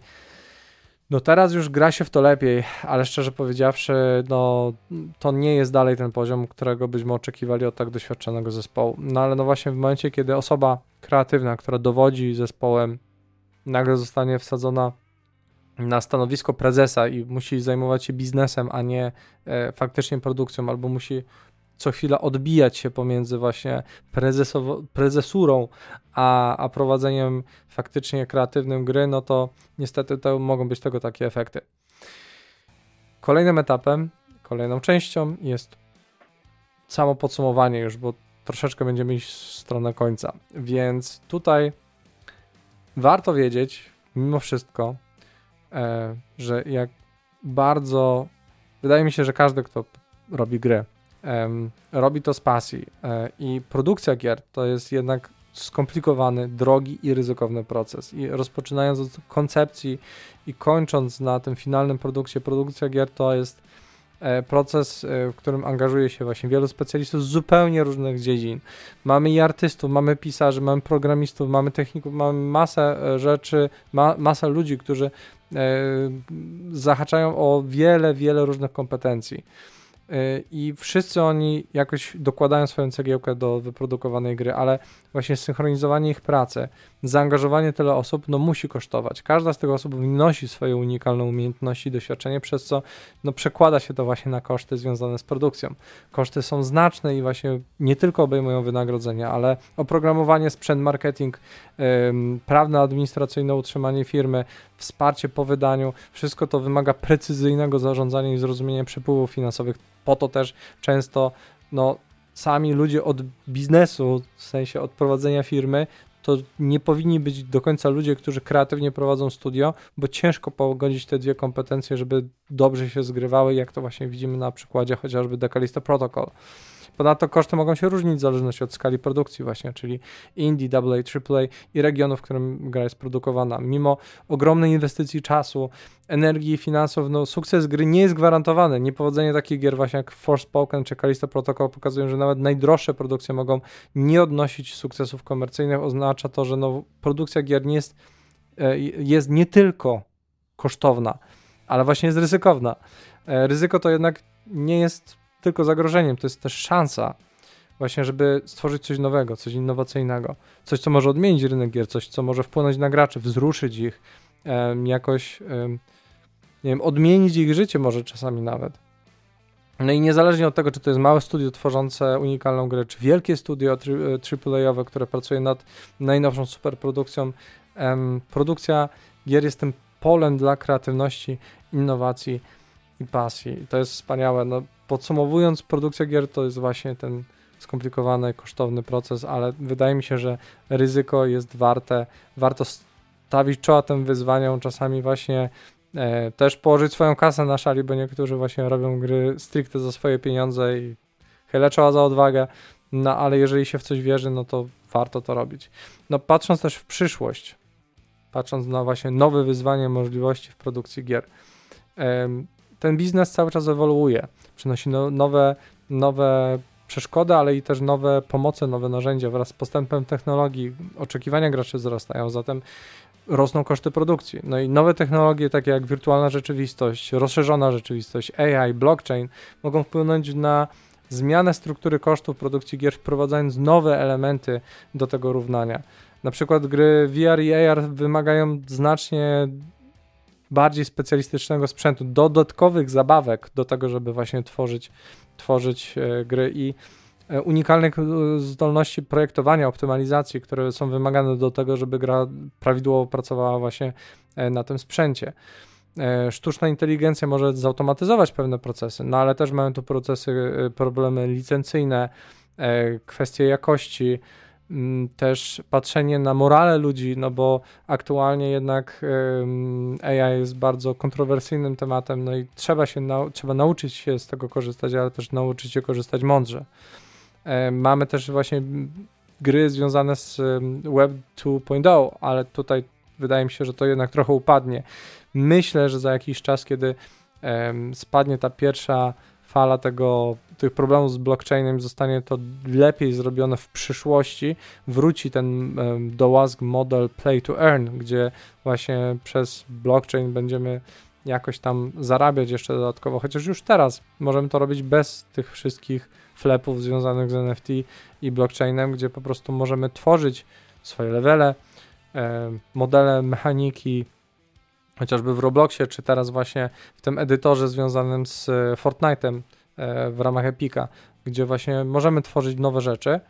no teraz już gra się w to lepiej, ale szczerze powiedziawszy, no to nie jest dalej ten poziom, którego byśmy oczekiwali od tak doświadczonego zespołu. No ale no właśnie w momencie, kiedy osoba kreatywna, która dowodzi zespołem, nagle zostanie wsadzona na stanowisko prezesa i musi zajmować się biznesem, a nie e, faktycznie produkcją, albo musi co chwila odbijać się pomiędzy właśnie prezesurą a, a prowadzeniem faktycznie kreatywnym gry, no to niestety to mogą być tego takie efekty. Kolejnym etapem, kolejną częścią jest samo podsumowanie już, bo troszeczkę będziemy iść w stronę końca. Więc tutaj warto wiedzieć, mimo wszystko, e, że jak bardzo wydaje mi się, że każdy, kto robi grę, robi to z pasji e, i produkcja gier to jest jednak skomplikowany, drogi i ryzykowny proces. I rozpoczynając od koncepcji i kończąc na tym finalnym produkcie, produkcja gier to jest e, proces, e, w którym angażuje się właśnie wielu specjalistów z zupełnie różnych dziedzin. Mamy i artystów, mamy pisarzy, mamy programistów, mamy techników, mamy masę rzeczy, ma, masę ludzi, którzy zahaczają o wiele, wiele różnych kompetencji. Y, i wszyscy oni jakoś dokładają swoją cegiełkę do wyprodukowanej gry, ale właśnie synchronizowanie ich pracy, zaangażowanie tyle osób, no musi kosztować. Każda z tych osób wnosi swoje unikalne umiejętności i doświadczenie, przez co no przekłada się to właśnie na koszty związane z produkcją. Koszty są znaczne i właśnie nie tylko obejmują wynagrodzenia, ale oprogramowanie, sprzęt, marketing, ym, prawne, administracyjne utrzymanie firmy, wsparcie po wydaniu, wszystko to wymaga precyzyjnego zarządzania i zrozumienia przepływów finansowych. Po to też często no, sami ludzie od biznesu, w sensie od prowadzenia firmy, to nie powinni być do końca ludzie, którzy kreatywnie prowadzą studio, bo ciężko pogodzić te dwie kompetencje, żeby dobrze się zgrywały, jak to właśnie widzimy na przykładzie chociażby Decalisto Protocol. Ponadto koszty mogą się różnić w zależności od skali produkcji właśnie, czyli indie, AA, AAA i regionu, w którym gra jest produkowana. Mimo ogromnej inwestycji czasu, energii i finansów, no sukces gry nie jest gwarantowany. Niepowodzenie takich gier właśnie jak Forspoken czy Callisto Protocol pokazują, że nawet najdroższe produkcje mogą nie odnosić sukcesów komercyjnych. Oznacza to, że no, produkcja gier nie jest, e, jest nie tylko kosztowna, ale właśnie jest ryzykowna. E, ryzyko to jednak nie jest tylko zagrożeniem, to jest też szansa właśnie, żeby stworzyć coś nowego, coś innowacyjnego, coś, co może odmienić rynek gier, coś, co może wpłynąć na graczy, wzruszyć ich, jakoś, nie wiem, odmienić ich życie może czasami nawet. No i niezależnie od tego, czy to jest małe studio tworzące unikalną grę, czy wielkie studio AAA-owe, które pracuje nad najnowszą superprodukcją, produkcja gier jest tym polem dla kreatywności, innowacji i pasji. I to jest wspaniałe. No, podsumowując, produkcja gier to jest właśnie ten skomplikowany, kosztowny proces, ale wydaje mi się, że ryzyko jest warte, warto stawić czoła tym wyzwaniom, czasami właśnie e, też położyć swoją kasę na szali, bo niektórzy właśnie robią gry stricte za swoje pieniądze i chylę czoła za odwagę, no ale jeżeli się w coś wierzy, no to warto to robić. No patrząc też w przyszłość, patrząc na właśnie nowe wyzwanie, możliwości w produkcji gier, ten biznes cały czas ewoluuje, przynosi no, nowe, nowe przeszkody, ale i też nowe pomoce, nowe narzędzia wraz z postępem technologii. Oczekiwania graczy wzrastają, zatem rosną koszty produkcji. No i nowe technologie, takie jak wirtualna rzeczywistość, rozszerzona rzeczywistość, AI, blockchain, mogą wpłynąć na zmianę struktury kosztów produkcji gier, wprowadzając nowe elementy do tego równania. Na przykład gry VR i AR wymagają znacznie bardziej specjalistycznego sprzętu, dodatkowych zabawek do tego, żeby właśnie tworzyć, tworzyć e, gry i e, unikalnych e, zdolności projektowania, optymalizacji, które są wymagane do tego, żeby gra prawidłowo pracowała właśnie na tym sprzęcie. Sztuczna inteligencja może zautomatyzować pewne procesy, no ale też mamy tu procesy, problemy licencyjne, kwestie jakości, też patrzenie na morale ludzi, no bo aktualnie jednak AI jest bardzo kontrowersyjnym tematem, no i trzeba się nau trzeba nauczyć się z tego korzystać, ale też nauczyć się korzystać mądrze. Mamy też właśnie gry związane z Web 2.0, ale tutaj wydaje mi się, że to jednak trochę upadnie. Myślę, że za jakiś czas, kiedy spadnie ta pierwsza fala tego, tych problemów z blockchainem, zostanie to lepiej zrobione w przyszłości, wróci ten um, DOASG model play to earn, gdzie właśnie przez blockchain będziemy jakoś tam zarabiać jeszcze dodatkowo, chociaż już teraz możemy to robić bez tych wszystkich flepów związanych z NFT i blockchainem, gdzie po prostu możemy tworzyć swoje levele, e, modele mechaniki, chociażby w Robloxie, czy teraz właśnie w tym edytorze związanym z e, Fortnite'em w ramach Epica, gdzie właśnie możemy tworzyć nowe rzeczy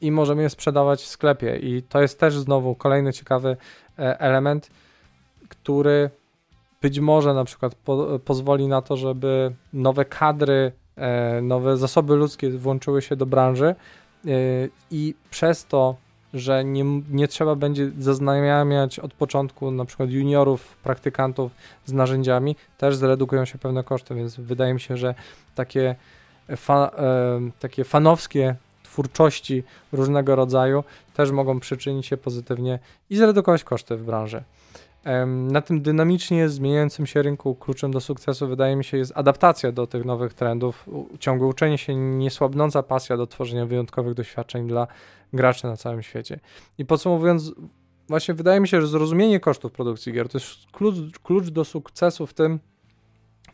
i możemy je sprzedawać w sklepie. I to jest też znowu kolejny ciekawy e, element, który być może na przykład po, pozwoli na to, żeby nowe kadry, nowe zasoby ludzkie włączyły się do branży i przez to że nie, nie trzeba będzie zaznajamiać od początku na przykład juniorów, praktykantów z narzędziami, też zredukują się pewne koszty, więc wydaje mi się, że takie, fa, e, takie fanowskie twórczości różnego rodzaju też mogą przyczynić się pozytywnie i zredukować koszty w branży. Na tym dynamicznie zmieniającym się rynku kluczem do sukcesu wydaje mi się jest adaptacja do tych nowych trendów, ciągłe uczenie się, niesłabnąca pasja do tworzenia wyjątkowych doświadczeń dla graczy na całym świecie. I podsumowując, właśnie wydaje mi się, że zrozumienie kosztów produkcji gier to jest klucz, klucz do sukcesu w tym,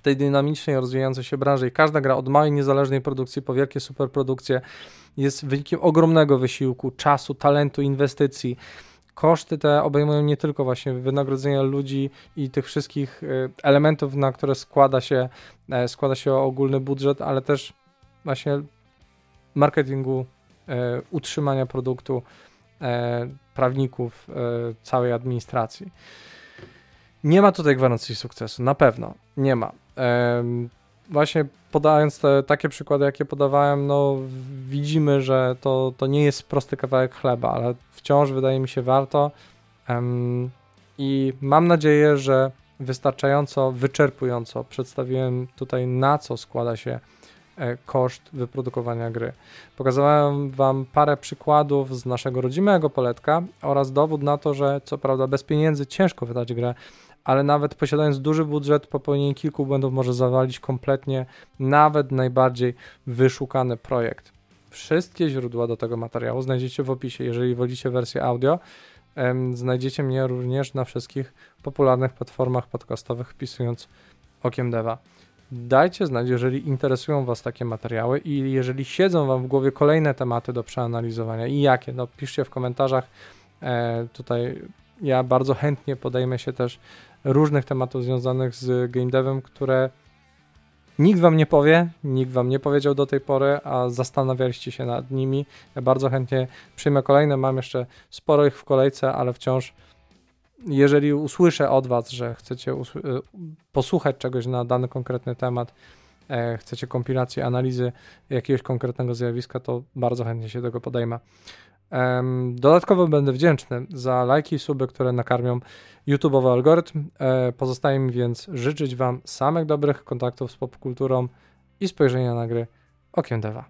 tej dynamicznej, rozwijającej się branży i każda gra od małej, niezależnej produkcji po wielkie superprodukcje jest wynikiem ogromnego wysiłku, czasu, talentu, inwestycji. Koszty te obejmują nie tylko właśnie wynagrodzenia ludzi i tych wszystkich y, elementów, na które składa się, e, składa się ogólny budżet, ale też właśnie marketingu, utrzymania produktu, e, prawników, całej administracji. Nie ma tutaj gwarancji sukcesu, na pewno nie ma. właśnie podając te takie przykłady, jakie podawałem, no widzimy, że to, to nie jest prosty kawałek chleba, ale wciąż wydaje mi się warto i mam nadzieję, że wystarczająco, wyczerpująco przedstawiłem tutaj na co składa się e, koszt wyprodukowania gry. Pokazałem Wam parę przykładów z naszego rodzimego poletka oraz dowód na to, że co prawda bez pieniędzy ciężko wydać grę, ale nawet posiadając duży budżet, popełnienie kilku błędów może zawalić kompletnie nawet najbardziej wyszukany projekt. Wszystkie źródła do tego materiału znajdziecie w opisie. Jeżeli wolicie wersję audio, znajdziecie mnie również na wszystkich popularnych platformach podcastowych wpisując Okiem Deva. Dajcie znać, jeżeli interesują Was takie materiały i jeżeli siedzą Wam w głowie kolejne tematy do przeanalizowania i jakie, no piszcie w komentarzach. E, tutaj ja bardzo chętnie podejmę się też różnych tematów związanych z game devem, które nikt wam nie powie, nikt wam nie powiedział do tej pory, a zastanawialiście się nad nimi. Ja bardzo chętnie przyjmę kolejne, mam jeszcze sporo ich w kolejce, ale wciąż jeżeli usłyszę od was, że chcecie y, posłuchać czegoś na dany konkretny temat, e, chcecie kompilacji, analizy jakiegoś konkretnego zjawiska, to bardzo chętnie się tego podejmę. Dodatkowo będę wdzięczny za lajki i suby, które nakarmią YouTube'owy algorytm. E, pozostaje mi więc życzyć Wam samych dobrych kontaktów z popkulturą i spojrzenia na gry okiem Deva.